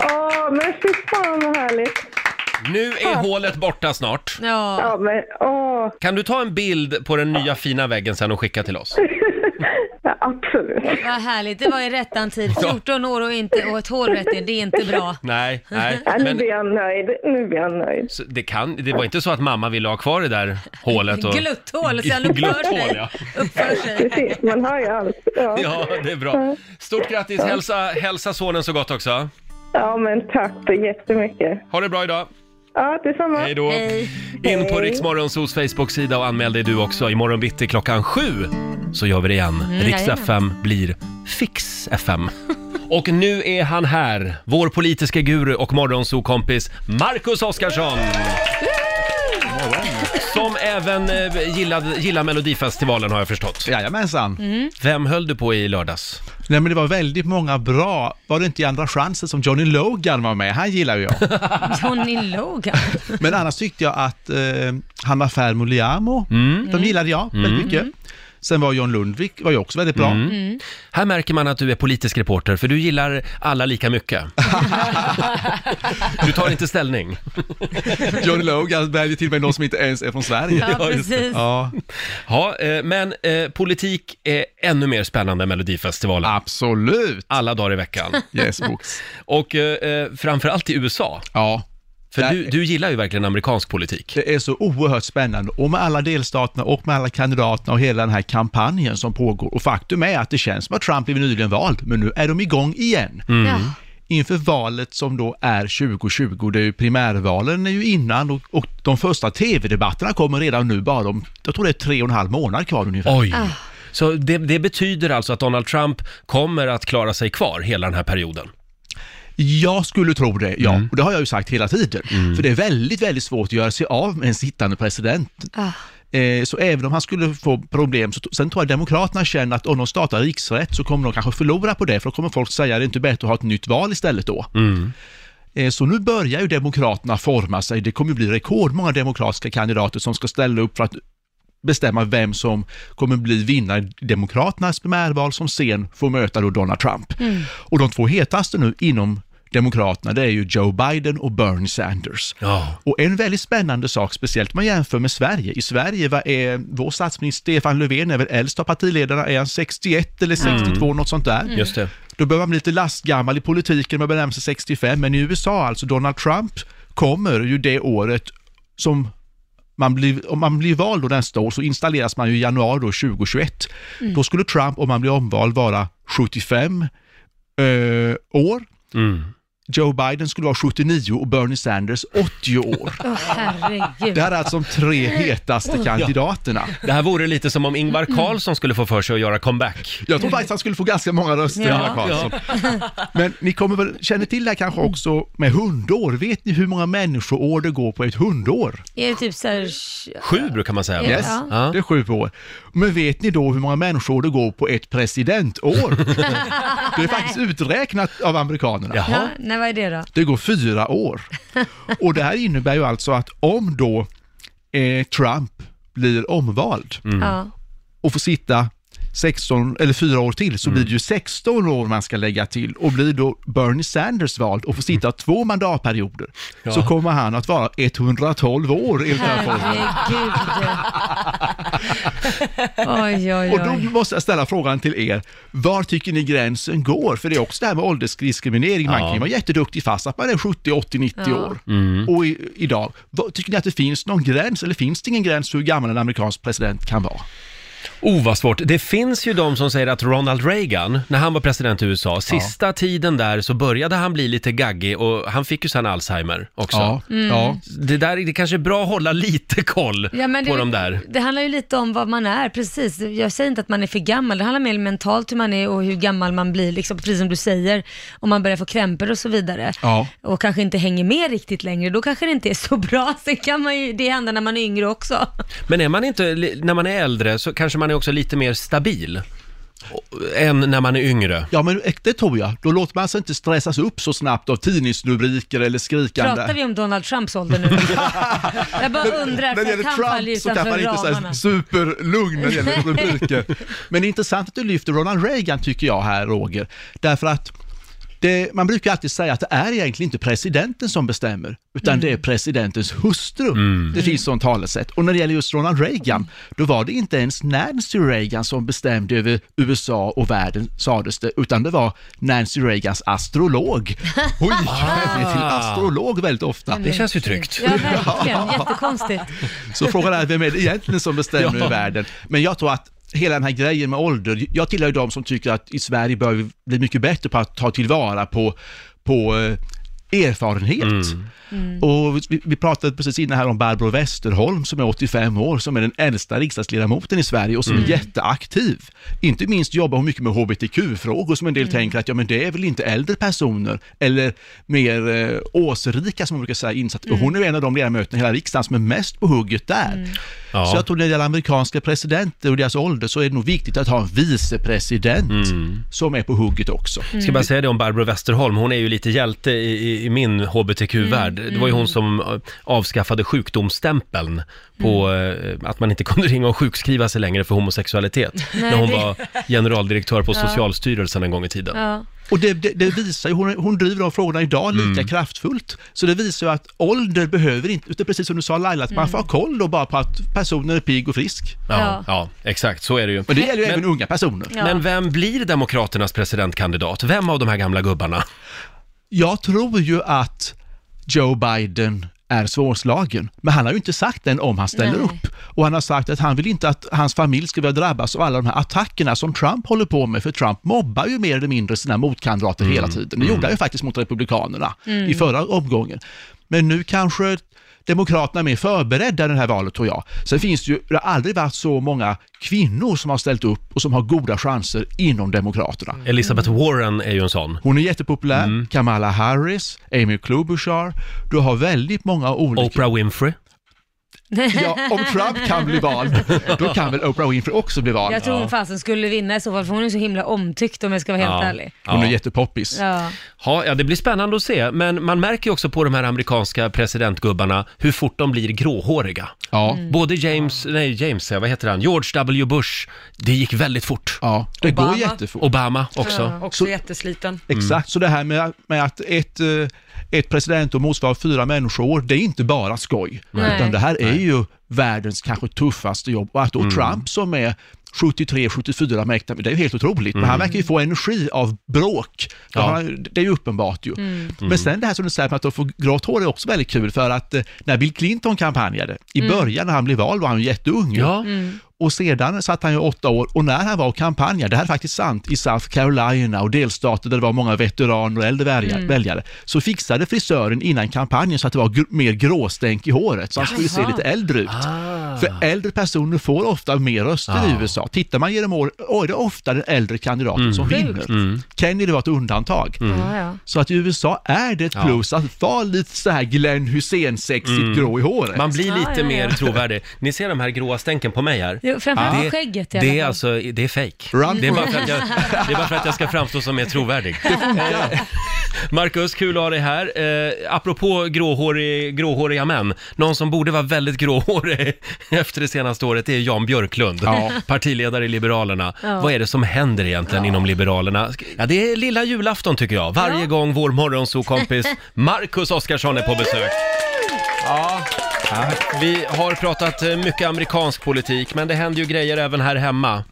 Åh, men fy fan vad härligt. Nu är hålet borta snart. Ja. Ja, men åh, Kan du ta en bild på den nya fina väggen sen och skicka till oss? ja, absolut. Vad härligt, det var i rättan tid. 14 år och, inte, och ett hål rätt i, det är inte bra. Nej, nej. Ja, nu Men blir jag nöjd. Nu blir jag nöjd. så det, kan, det var inte så att mamma ville ha kvar det där hålet? Och... Glutthål, så han uppför Glutthål, sig. ja. Uppför sig. Precis, man hör ju allt. Ja, Ja, det är bra. Stort grattis, hälsa, hälsa sonen så gott också. ja men tack så jättemycket. Ha det bra idag. Ja, detsamma. Hej då. In på. Riksmorgonsos Facebook-sida och anmäl dig du också. Imorgon bitti klockan sju så gör vi det igen. Riks Mm, jajamän. FM blir Fix FM. Och nu är han här, vår politiska guru och morgonsokompis Marcus Oskarsson. Som även eh, gillade, gillar Melodifestivalen har jag förstått. Jajamensan. Vem höll du på i lördags? Nej men det var väldigt många bra, var det inte i Andra chansen som Johnny Logan var med? Han gillar ju jag. Johnny Logan. Men annars tyckte jag att eh, Hanna Ferm och Liamo, de gillade jag väldigt mycket. Sen var John Lundvik, var ju också väldigt bra. Mm. Här märker man att du är politisk reporter, för du gillar alla lika mycket. Du tar inte ställning. Johnny Logan väljer till och med någon som inte ens är från Sverige. Ja, precis. Ja, Ja, eh, men eh, politik är ännu mer spännande än Melodifestivalen. absolut. Alla dagar i veckan. Yes, books. Och eh, eh, framförallt i USA. Ja, För du, du gillar ju verkligen amerikansk politik. det är så oerhört spännande och med alla delstaterna och med alla kandidaterna och hela den här kampanjen som pågår. Och faktum är att det känns som att Trump blev nyligen vald, men nu är de igång igen. Ja. inför valet som då är 2020, det är ju primärvalen är ju innan och, och de första tv-debatterna kommer redan nu bara om, jag tror det är tre och en halv månad kvar ungefär. Oj! Så det, det betyder alltså att Donald Trump kommer att klara sig kvar hela den här perioden? Jag skulle tro det, ja. Och det har jag ju sagt hela tiden. För det är väldigt, väldigt svårt att göra sig av med en sittande president. Ah. Eh, så även om han skulle få problem, så sen tror jag Demokraterna känner att om de startar riksrätt så kommer de kanske förlora på det, för då kommer folk säga att det är inte bättre att ha ett nytt val istället då. Eh, Så nu börjar ju Demokraterna forma sig. Det kommer bli rekordmånga demokratiska kandidater som ska ställa upp för att bestämma vem som kommer bli vinnare i Demokraternas primärval som sen får möta då Donald Trump. Och de två hetaste nu inom Demokraterna det är ju Joe Biden och Bernie Sanders. Ja. Och en väldigt spännande sak, speciellt om man jämför med Sverige. I Sverige vad är vår statsminister Stefan Löfven är väl äldst av partiledarna, är han 61 eller 62, något sånt där. Just det. Då börjar man bli lite lastgammal i politiken, man benämner sig 65, men i USA, alltså Donald Trump, kommer ju det året som man blir, om man blir vald då nästa år så installeras man ju i januari då 2021. Mm. Då skulle Trump, om man blir omvald, vara 75 eh, år. Joe Biden skulle vara 79 och Bernie Sanders 80 år. Herregud. Det här är alltså de tre hetaste kandidaterna. Det här vore lite som om Ingvar Carlsson skulle få för sig att göra comeback. Jag tror faktiskt han skulle få ganska många röster, Ja. Ingvar Carlsson. Men ni kommer väl, känner till det här kanske också med hundår. Vet ni hur många människoår det går på ett hundår? Är det typ såhär... Sju brukar man säga. Yes, Ja. det är sju år. Men vet ni då hur många människor det går på ett presidentår? det är faktiskt uträknat av amerikanerna. Ja, nej vad är det då? Det går fyra år. Och det här innebär ju alltså att om då eh, Trump blir omvald Ja. och får sitta 16 eller fyra år till så Mm. blir det ju 16 år man ska lägga till och blir då Bernie Sanders vald och får sitta två mandatperioder Ja. så kommer han att vara 112 år enligt den här formeln. Oj, oj, Och då oj. måste jag ställa frågan till er, var tycker ni gränsen går? För det är också det här med åldersdiskriminering, man Ja. kan ju vara jätteduktig fast att man är 70, 80, 90 Ja. år. Mm. Och i, idag, tycker ni att det finns någon gräns eller finns det ingen gräns för hur gammal en amerikansk president kan vara? Oh, vad svårt. Det finns ju de som säger att Ronald Reagan, när han var president i USA, sista tiden där så började han bli lite gaggig och han fick ju sen Alzheimer också. Ja, Mm. ja. Det där det kanske är bra att hålla lite koll Ja, men på det, de där. det handlar ju lite om vad man är, precis. Jag säger inte att man är för gammal, det handlar mer mentalt hur man är och hur gammal man blir, liksom, precis som du säger, om man börjar få krämpor och så vidare. Ja. Och kanske inte hänger med riktigt längre, då kanske det inte är så bra. Sen kan man ju, det hända när man är yngre också. Men är man inte, när man är äldre så kanske man är också lite mer stabil än när man är yngre. Ja, men det tror jag. Då låter man sig inte stressas upp så snabbt av tidningsrubriker eller skrikande. Pratar vi om Donald Trumps ålder nu? jag bara undrar, När det gäller Trump så utanför han inte ramarna. superlugn när det gäller rubriker. Men det är intressant att du lyfter Ronald Reagan tycker jag här Roger. Därför att det, man brukar alltid säga att det är egentligen inte presidenten som bestämmer, utan det är presidentens hustru. Det finns sånt talesätt. Och när det gäller just Ronald Reagan, då var det inte ens Nancy Reagan som bestämde över USA och världen, sades det, utan det var Nancy Reagans astrolog. Hon gick nämligen till astrolog väldigt ofta. Det känns ju tryggt. Ja, verkligen. Jättekonstigt. Så frågan är, vem är det egentligen som bestämmer Ja. i världen? Men jag tror att hela den här grejen med ålder, jag tillhör ju de som tycker att i Sverige bör vi bli mycket bättre på att ta tillvara på, på eh, erfarenhet. Och vi, vi pratade precis innan här om Barbro Westerholm som är 85 år, som är den äldsta riksdagsledamoten i Sverige och som är jätteaktiv. Inte minst jobbar hon mycket med hbtq-frågor som en del tänker att ja men det är väl inte äldre personer eller mer eh, årsrika som man brukar säga insatt. Och hon är en av de ledamöterna i hela riksdagen som är mest på hugget där. Ja. Så jag tror när det gäller amerikanska presidenter och deras ålder så är det nog viktigt att ha en vicepresident som är på hugget också. Jag ska bara säga det om Barbro Westerholm, hon är ju lite hjälte i, i, i min hbtq-värld. Mm, Det var ju hon som eh, avskaffade sjukdomsstämpeln på Mm. eh, att man inte kunde ringa och sjukskriva sig längre för homosexualitet. när hon det- var generaldirektör på Ja. Socialstyrelsen en gång i tiden. Ja. Och det, det, det visar ju, hon, hon driver de frågorna idag lika Mm. kraftfullt. Så det visar ju att ålder behöver inte, utan precis som du sa Laila, att man får ha koll då bara på att personen är pigg och frisk. Ja, Ja. ja, exakt, så är det ju. Men det gäller ju Men- även unga personer. Ja. Men vem blir Demokraternas presidentkandidat? Vem av de här gamla gubbarna? Jag tror ju att Joe Biden är svårslagen, men han har ju inte sagt än om han ställer Nej. upp. Och han har sagt att han vill inte att hans familj ska behöva drabbas av alla de här attackerna som Trump håller på med, för Trump mobbar ju mer eller mindre sina motkandidater hela tiden. Det gjorde han ju faktiskt mot Republikanerna i förra omgången. Men nu kanske Demokraterna är mer förberedda i det här valet tror jag. Sen finns det ju, det har aldrig varit så många kvinnor som har ställt upp och som har goda chanser inom Demokraterna. Elizabeth Warren är ju en sån. Hon är jättepopulär. Kamala Harris, Amy Klobuchar. Du har väldigt många olika... Oprah Winfrey. Ja, om Trump kan bli vald, då kan väl Oprah Winfrey också bli vald. Jag tror hon fasen skulle vinna i så fall, för hon är så himla omtyckt om jag ska vara helt Ja. ärlig. Hon är jättepoppis. Ja. Ja, ja, det blir spännande att se. Men man märker ju också på de här amerikanska presidentgubbarna hur fort de blir gråhåriga. Ja. Både James, nej James, ja, vad heter han? George W. Bush. Det gick väldigt fort. Ja, det Obama. går jättefort. Obama också. Ja, också Så- jättesliten. Exakt, så det här med, med att ett, eh, ett presidentår motsvarar fyra människoår, det är inte bara skoj. Nej. Utan det här är ju världens kanske tuffaste jobb. Och att då Trump som är 73-74 med äkta, det är ju helt otroligt. Men han verkar ju få energi av bråk. Ja. han, det är ju uppenbart ju. Mm. Men sen det här som du säger med att de får grått hår är också väldigt kul för att eh, när Bill Clinton kampanjade, i Mm. början när han blev vald var han ju jätteung. Ja. Mm. Och sedan satt han ju åtta år och när han var och kampanjade, det här är faktiskt sant, i South Carolina och delstater där det var många veteraner och äldre Mm. väljare så fixade frisören innan kampanjen så att det var gr- mer gråstänk i håret så han skulle se lite äldre ut. Ah. För äldre personer får ofta mer röster i Ja. USA. Tittar man genom år, är det ofta den äldre kandidaten Mm. som vinner. Mm. Kennedy var ett undantag. Ja. Så att i USA är det ett Ja. plus att vara lite så här Glenn Hussein-sexigt Mm. grå i håret. Man blir lite ja, ja. mer trovärdig. Ni ser de här gråa stänken på mig här? Jo, Framförallt Det- skägget i Det är fall. alltså, det är fake. Run Det är, for bara för att jag, det är bara för att jag ska framstå som mer trovärdig. Eh, Marcus, kul att ha dig här. Eh, apropå gråhårig, gråhåriga män, någon som borde vara väldigt gråhårig efter det senaste året, det är Jan Björklund, Ja. partiledare i Liberalerna. Ja. Vad är det som händer egentligen inom Liberalerna? Ja, det är lilla julafton tycker jag, varje Ja. gång vår morgonsokompis Marcus Oskarsson är på besök. Ja, vi har pratat eh, mycket amerikansk politik, men det händer ju grejer även här hemma.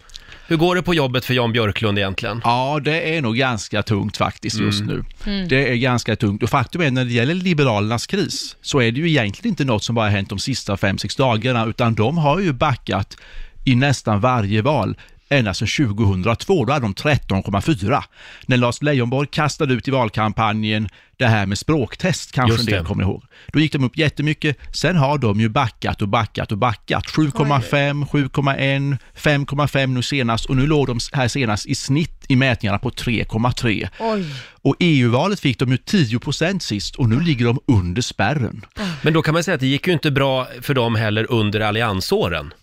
Hur går det på jobbet för Jan Björklund egentligen? Ja, det är nog ganska tungt faktiskt just Mm. nu. Det är ganska tungt och faktum är när det gäller Liberalernas kris så är det ju egentligen inte något som bara hänt de sista fem sex dagarna utan de har ju backat i nästan varje val ända sedan 2002, då hade de 13,4. När Lars Leijonborg kastade ut i valkampanjen det här med språktest, kanske en del kommer ihåg. Då gick de upp jättemycket, sen har de ju backat och backat och backat. 7,5, 7,1, 5,5 nu senast och nu låg de här senast i snitt i mätningarna på 3,3. Oj. Och EU-valet fick de ju 10 procent sist och nu ligger de under spärren. Men då kan man säga att det gick ju inte bra för dem heller under alliansåren.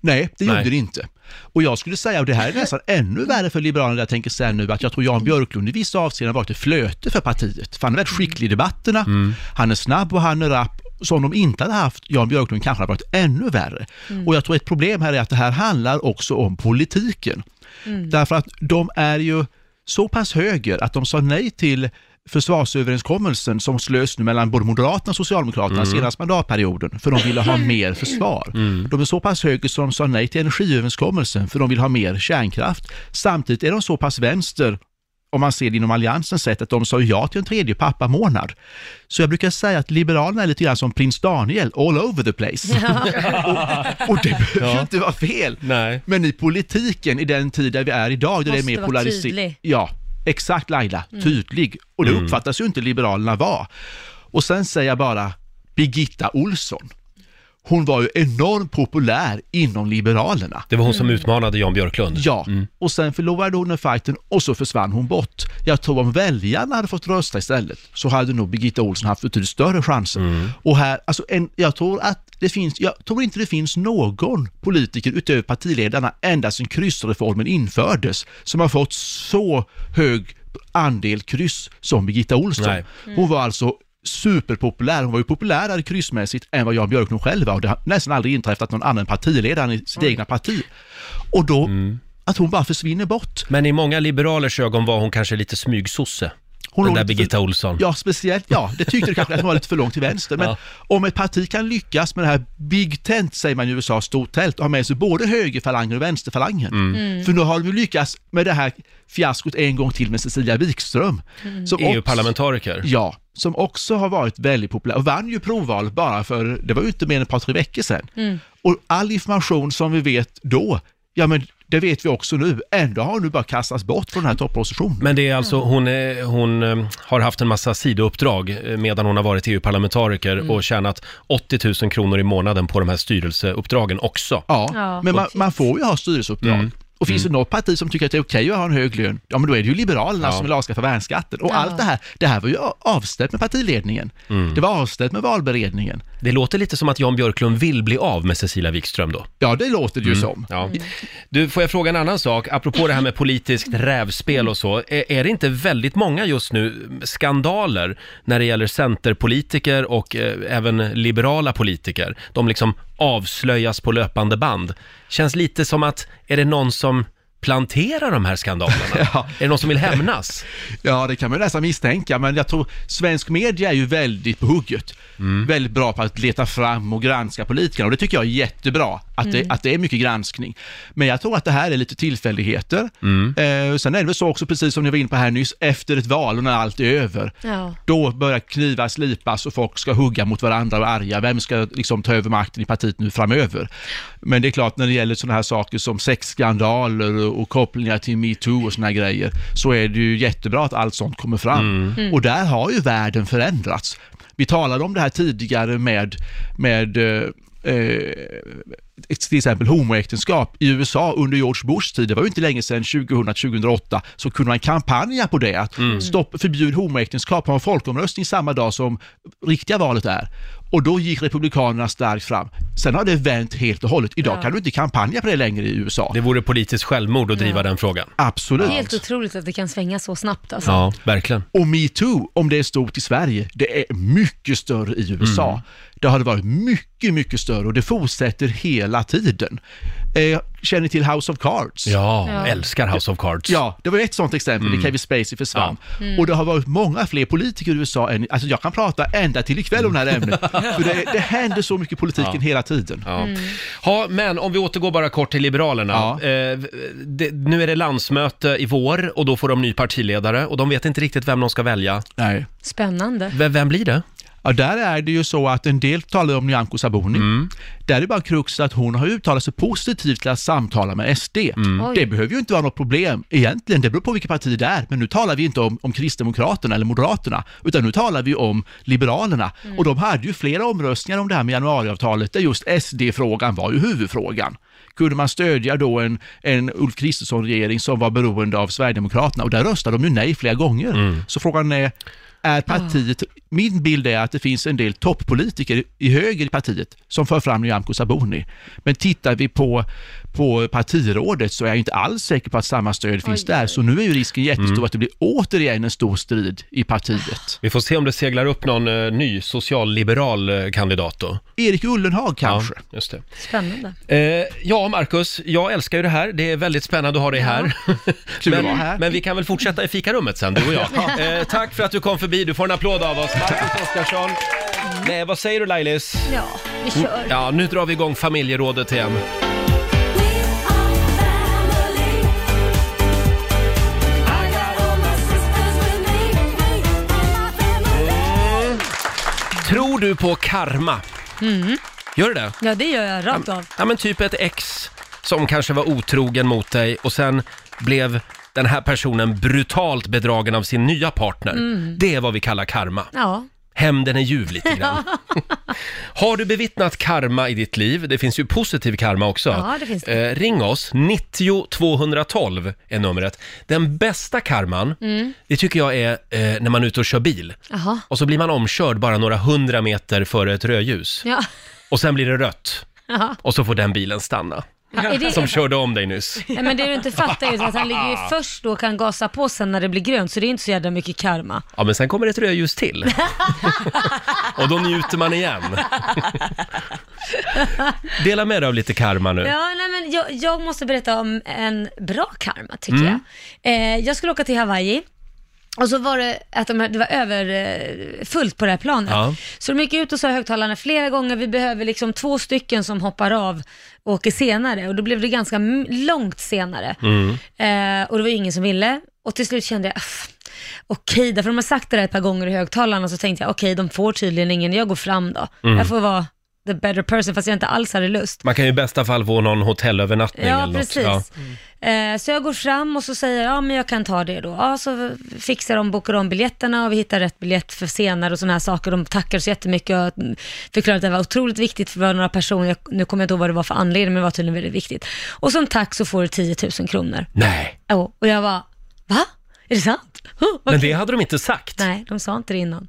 Nej, det gjorde Nej. det inte. Och jag skulle säga, och det här är nästan ännu värre för Liberalerna, jag tänker säga nu, att jag tror Jan Björklund i vissa avseenden har varit ett flöte för partiet. För han är väldigt skicklig i debatterna, han är snabb och han är rapp. Så om de inte hade haft Jan Björklund kanske det hade varit ännu värre. Och jag tror ett problem här är att det här handlar också om politiken. Därför att de är ju så pass höger att de sa nej till försvarsöverenskommelsen som slös nu mellan både Moderaterna och Socialdemokraterna senaste mandatperioden, för de ville ha mer försvar. De är så pass höger så de sa nej till energiöverenskommelsen, för de vill ha mer kärnkraft. Samtidigt är de så pass vänster om man ser det inom alliansens sätt, att de sa ja till en tredje pappamånad. Så jag brukar säga att Liberalerna är lite grann som prins Daniel, all over the place. och, och det behöver ju inte vara fel. Nej. Men i politiken, i den tid där vi är idag, där det är mer polariserat. Ja, exakt Laila, tydlig. Och det uppfattas ju inte Liberalerna vara. Och sen säger jag bara, Birgitta Olsson. Hon var ju enormt populär inom Liberalerna. Det var hon som utmanade Jan Björklund. Ja, och sen förlorade hon den fighten och så försvann hon bort. Jag tror om väljarna hade fått rösta istället så hade nog Birgitta Olsson haft betydligt större chanser. Och här, alltså en, jag tror att det finns, jag tror inte det finns någon politiker utöver partiledarna ända sedan kryssreformen infördes som har fått så hög andel kryss som Birgitta Olsson. Nej. Hon var alltså superpopulär. Hon var ju populärare kryssmässigt än vad Jan Björklund själv var. Och det har nästan aldrig inträffat någon annan partiledare i sitt egna parti. Och då, att hon bara försvinner bort. Men i många liberalers ögon var hon kanske lite smygsosse. Hon den låg där Birgitta Olsson. Ja, speciellt, ja, det tyckte du kanske att hon var lite för långt till vänster. Men Ja. om ett parti kan lyckas med det här Big Tent, säger man i USA, stort tält, och ha med sig både högerfalangen och vänsterfalangen. Mm. För nu har de lyckats med det här fiaskot en gång till med Cecilia Wikström. Mm. EU-parlamentariker. Ja, som också har varit väldigt populär och vann ju provvalet bara för, det var ju inte mer än ett par, tre veckor sedan. Och all information som vi vet då, ja men det vet vi också nu, ändå har hon nu bara kastats bort från den här toppositionen. Men det är alltså, hon, är, hon eh, har haft en massa sidouppdrag eh, medan hon har varit EU-parlamentariker och tjänat 80 000 kronor i månaden på de här styrelseuppdragen också. Ja, Ja, men man, man får ju ha styrelseuppdrag. Mm. Och finns det något parti som tycker att det är okej att ha en hög lön, ja men då är det ju Liberalerna Ja. som vill avskaffa värnskatten. Och Ja. allt det här, det här var ju avställt med partiledningen. Mm. Det var avställt med valberedningen. Det låter lite som att Jan Björklund vill bli av med Cecilia Wikström då. Ja, det låter det ju som. Mm. Ja. Du, får jag fråga en annan sak? Apropå det här med politiskt rävspel och så. Är, är det inte väldigt många just nu skandaler när det gäller centerpolitiker och eh, även liberala politiker? De liksom avslöjas på löpande band. Känns lite som att, är det någon som planterar de här skandalerna? Ja. Är det någon som vill hämnas? Ja, det kan man ju nästan misstänka, men jag tror svensk media är ju väldigt på hugget. Mm. Väldigt bra på att leta fram och granska politikerna och det tycker jag är jättebra. Att, det, Mm. att det är mycket granskning. Men jag tror att det här är lite tillfälligheter. Mm. Eh, sen är det väl så också, precis som ni var inne på här nyss, efter ett val och när allt är över, Ja. då börjar knivar slipas och folk ska hugga mot varandra och arga. Vem ska liksom ta över makten i partiet nu framöver? Men det är klart, när det gäller sådana här saker som sexskandaler och, kopplingar till metoo och sådana grejer, så är det ju jättebra att allt sånt kommer fram. Mm. Och där har ju världen förändrats. Vi talade om det här tidigare med, med eh, till exempel homoäktenskap i USA under George Bushs tid, det var ju inte länge sedan, 2000-2008, så kunde man kampanja på det, att stopp, förbjud homoäktenskap, ha en folkomröstning samma dag som riktiga valet är. Och då gick Republikanerna starkt fram. Sen har det vänt helt och hållet. Idag Ja. kan du inte kampanja på det längre i USA. Det vore politiskt självmord att driva Ja. den frågan. Absolut. Helt otroligt att det kan svänga så snabbt alltså. Ja, verkligen. Och metoo, om det är stort i Sverige, det är mycket större i USA. Mm. Det har det varit mycket, mycket större och det fortsätter hela tiden. Eh, känner ni till House of Cards? Ja, Ja. älskar House of Cards. Ja, det var ett sånt exempel, Mm. där Kevin Spacey försvann. Ja. Mm. Och det har varit många fler politiker i USA än, alltså jag kan prata ända till ikväll om det här ämnet. För det, det händer så mycket i politiken Ja. hela tiden. Ja. Ha, men om vi återgår bara kort till Liberalerna. Eh, det, nu är det landsmöte i vår och då får de ny partiledare och de vet inte riktigt vem de ska välja. Nej. Spännande. V- vem blir det? Ja, där är det ju så att en del talar om Nyamko Sabuni. Mm. Där är bara kruxet att hon har uttalat sig positivt till att samtala med SD. Mm. Det behöver ju inte vara något problem egentligen, det beror på vilket parti det är. Men nu talar vi inte om, om Kristdemokraterna eller Moderaterna, utan nu talar vi om Liberalerna. Mm. Och de hade ju flera omröstningar om det här med januariavtalet, där just SD-frågan var ju huvudfrågan. Kunde man stödja då en, en Ulf Kristersson-regering som var beroende av Sverigedemokraterna? Och där röstade de ju nej flera gånger. Mm. Så frågan är, är partiet, min bild är att det finns en del toppolitiker i höger i partiet som för fram Nyamko Sabuni. Men tittar vi på, på partirådet så är jag inte alls säker på att samma stöd finns Oj, där. Så nu är ju risken jättestor Mm. att det blir återigen en stor strid i partiet. Vi får se om det seglar upp någon eh, ny socialliberal eh, kandidat då. Erik Ullenhag kanske? Ja, just det. Spännande. Eh, ja, Marcus, jag älskar ju det här. Det är väldigt spännande att ha dig här. Kul att men, vara här. men vi kan väl fortsätta i fikarummet sen, du och jag. Eh, tack för att du kom förbi. Du får en applåd av oss. Marcus Oskarsson. Nej, vad säger du Lailis? Ja, vi kör. Ja, nu drar vi igång familjerådet igen. Tror du på karma? Mm. Gör du det? Ja, det gör jag rakt av. Ja, men typ ett ex som kanske var otrogen mot dig och sen blev den här personen brutalt bedragen av sin nya partner. Mm. Det är vad vi kallar karma. Ja. Hämnden är ljuv lite grann. Har du bevittnat karma i ditt liv? Det finns ju positiv karma också. Ja, det finns det. Eh, ring oss, 90 212 är numret. Den bästa karman, Mm. det tycker jag är eh, när man är ute och kör bil. Jaha. Och så blir man omkörd bara några hundra meter före ett rödljus. Ja. Och sen blir det rött. Jaha. Och så får den bilen stanna. Är det- Som körde om dig nyss. Nej, men det du inte fattar är att han ligger ju först då och kan gasa på sen när det blir grönt, så det är inte så jävla mycket karma. Ja, men sen kommer ett rödljus till. och då njuter man igen. Dela med dig av lite karma nu. Ja, nej, men jag, jag måste berätta om en bra karma tycker Mm. jag. Eh, jag skulle åka till Hawaii. Och så var det att de, det var överfullt på det här planet. Ja. Så de gick ut och sa högtalarna flera gånger, vi behöver liksom två stycken som hoppar av och åker senare. Och då blev det ganska långt senare. Mm. Eh, och det var ingen som ville. Och till slut kände jag, "Aff, okej, därför de har sagt det där ett par gånger i högtalarna, så tänkte jag, okej, de får tydligen ingen, jag går fram då. Mm. Jag får vara the better person, fast jag inte alls hade lust. Man kan ju i bästa fall få någon hotellövernattning Ja, eller något. precis. Eh, Så jag går fram och så säger jag, ja men jag kan ta det då. Ja, så fixar de, bokar om biljetterna och vi hittar rätt biljett för senare och sådana här saker. De tackar så jättemycket och förklarar att det var otroligt viktigt för några personer. Jag, nu kommer jag inte ihåg vad det var för anledning, men det var tydligen väldigt viktigt. Och som tack så får du 10 000 kronor. Nej, Ja, och jag var, va? Är det sant? Oh, vad men kul. det hade de inte sagt. Nej, de sa inte det innan.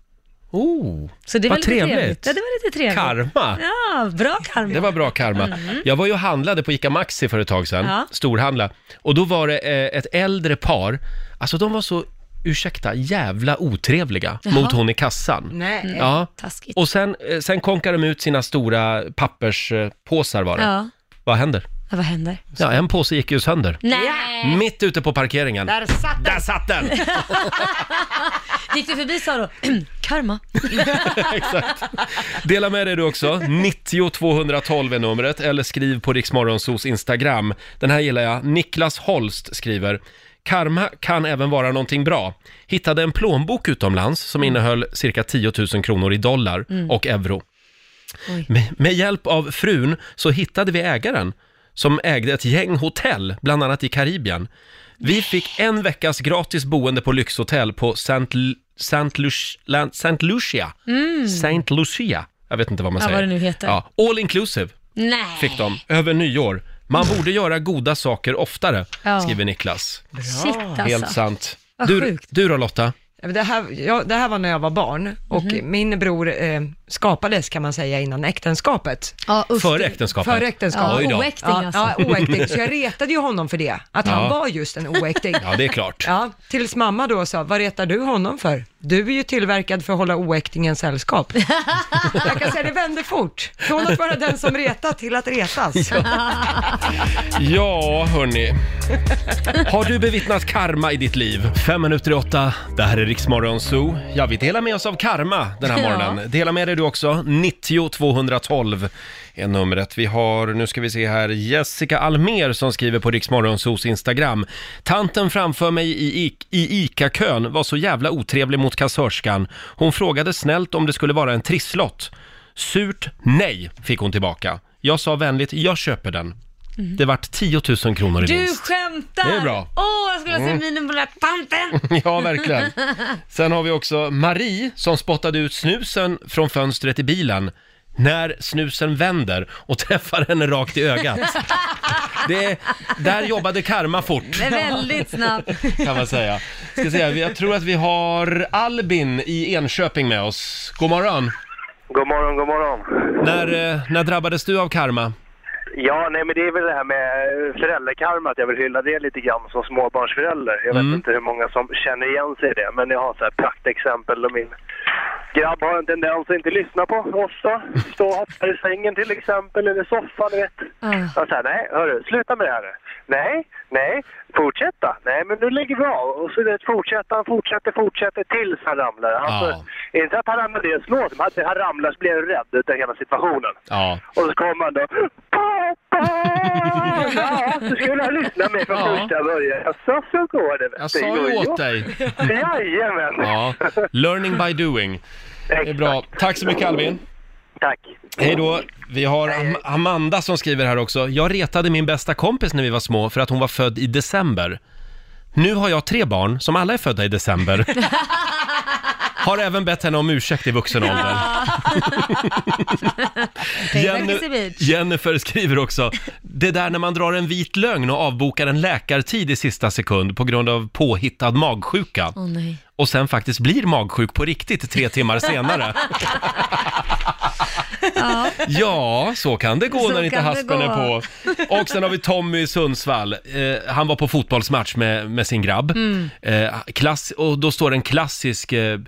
Oh, Så det var vad lite trevligt. Ja, det var lite trevligt. Karma. Ja, bra karma. Det var bra karma. Mm. Jag var ju och handlade på ICA Maxi för ett tag sedan, Ja. storhandla. Och då var det eh, ett äldre par, alltså de var så, ursäkta, jävla otrevliga mot hon i kassan. Nej. Ja, Taskigt. och sen, eh, sen konkar de ut sina stora papperspåsar var det. Ja. Vad händer? Ja, vad händer? Ja, en påse gick ju sönder. Nej! Mitt ute på parkeringen. Där satt den! Där satt den! Gick du förbi sa då, Karma. Exakt. Dela med dig du också. 90 212 är numret, eller skriv på Riksmorgonsos Instagram. Den här gillar jag. Niklas Holst skriver. Karma kan även vara någonting bra. Hittade en plånbok utomlands som innehöll cirka 10 000 kronor i dollar Mm. och euro. Oj. Med, med hjälp av frun så hittade vi ägaren som ägde ett gäng hotell, bland annat i Karibien. Vi fick en veckas gratis boende på lyxhotell på Saint, Lu- Saint, Lucia, Lan- Saint Lucia. Mm. Saint Lucia. Jag vet inte vad man Ja, säger. vad det nu heter. Ja, all inclusive Nej. fick de över nyår. Man borde göra goda saker oftare, Ja. skriver Niklas. Shit alltså. Helt sant. Vad Du, sjukt. du då Lotta? Ja, men Det här, ja, det här var när jag var barn och Mhm. min bror eh, skapades kan man säga innan äktenskapet. Ja, usch. Före äktenskapet? Före äktenskapet. Oj då. oäkting Ja, alltså. ja, oäkting. Så jag retade ju honom för det, att Ja. han var just en oäkting. Ja, det är klart. Ja, tills mamma då sa, vad retar du honom för? Du är ju tillverkad för att hålla oäktingen sällskap. jag kan säga det vände fort, från att vara den som retar till att retas. Ja, hörni. Har du bevittnat karma i ditt liv? Fem minuter i åtta. Det här är Riksmorgon Zoo. Ja, vi delar med oss av karma den här Ja. morgonen. Dela med dig du också. 90 212 är numret. Vi har, nu ska vi se här, Jessica Almer som skriver på Riksmorgonsos Instagram. Tanten framför mig i, I- i ICA-kön var så jävla otrevlig mot kassörskan. Hon frågade snällt om det skulle vara en trisslott. Surt nej, fick hon tillbaka. Jag sa vänligt, jag köper den. Det vart 10 000 kronor i Du vinst. skämtar! Det är bra. Åh, jag skulle ha Mm. sett minen på den här tanten! Ja, verkligen. Sen har vi också Marie som spottade ut snusen från fönstret i bilen när snusen vänder och träffar henne rakt i ögat. Det är, där jobbade karma fort, Det är väldigt snabbt. kan man säga. Ska se, här, jag tror att vi har Albin i Enköping med oss. God morgon! God morgon, god morgon. När, eh, när drabbades du av karma? Ja, nej men det är väl det här med föräldrakarma, att jag vill hylla det lite grann som småbarnsförälder. Jag vet Mm. inte hur många som känner igen sig i det, men jag har så här praktexempel min grabb har en tendens att inte lyssna på oss då. Stå och hoppa i sängen till exempel, eller soffan, du vet. Jag säger nej, hörru, sluta med det här nu. Nej, nej, fortsätta. Nej, men nu lägger vi av. Och så vet, fortsätter han, fortsätter, fortsätter tills han ramlar. Alltså, inte att han ramlar ner och slår, men att han ramlar så blir jag rädd utav hela situationen. Ja. Och så kommer han då. Ja, du skulle ha lyssnat med från Ja. första början. Ja, så, så går det. vet Jag du. sa Jo, ju jo. åt dig. Jajamän. Ja, learning by doing. Det är bra. Tack så mycket Albin. Tack. Hej då. Vi har Am- Amanda som skriver här också. Jag retade min bästa kompis när vi var små för att hon var född i december. Nu har jag tre barn som alla är födda i december. Har även bett henne om ursäkt i vuxen ålder. Jenny, Jennifer skriver också, det där när man drar en vit lögn och avbokar en läkartid i sista sekund på grund av påhittad magsjuka. Åh nej. Och sen faktiskt blir magsjuk på riktigt tre timmar senare. Ja. Ja, så kan det gå Så när inte kan det haspen är på. Och sen har vi Tommy i Sundsvall. Eh, han var på fotbollsmatch med, med sin grabb. Mm. Eh, klass, och då står en klassisk, eh,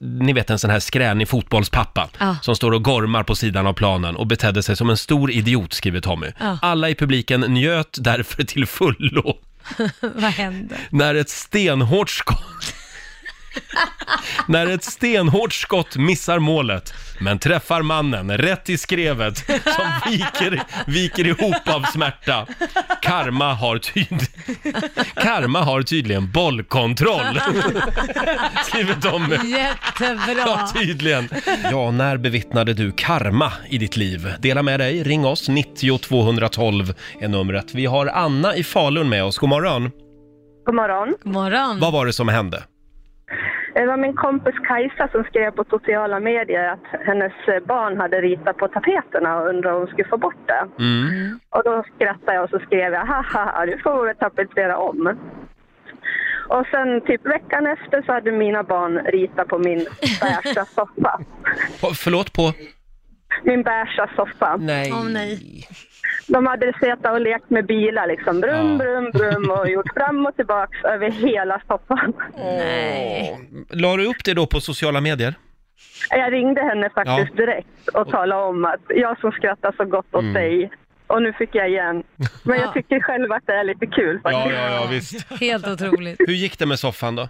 ni vet en sån här skränig fotbollspappa Ja. som står och gormar på sidan av planen och betedde sig som en stor idiot, skriver Tommy. Ja. Alla i publiken njöt därför till fullo Vad hände? när ett stenhårt skott När ett stenhårt skott missar målet, men träffar mannen rätt i skrevet som viker, viker ihop av smärta. Karma har, tyd... Karma har tydligen bollkontroll. Skriver Tommy. Jättebra. Ja, tydligen. Ja, när bevittnade du karma i ditt liv? Dela med dig, ring oss, 90 212 är numret. Vi har Anna i Falun med oss, god morgon. God morgon. God morgon. Vad var det som hände? Det var min kompis Kajsa som skrev på sociala medier att hennes barn hade ritat på tapeterna och undrade om hon skulle få bort det. Mm. Och då skrattade jag och så skrev jag haha, du får väl tapetsera om. Och sen typ veckan efter så hade mina barn ritat på min beiga soffa. På, förlåt, på? Min beiga soffa. Nej. Åh nej. De hade suttit och lekt med bilar liksom, brum, Ja. brum, brum och gjort fram och tillbaks över hela soffan. Nej. La du upp det då på sociala medier? Jag ringde henne faktiskt Ja. direkt och talade om att jag som skrattar så gott åt Mm. dig och nu fick jag igen. Men jag tycker själv att det är lite kul faktiskt. Ja, ja, ja, visst. Helt otroligt. Hur gick det med soffan då?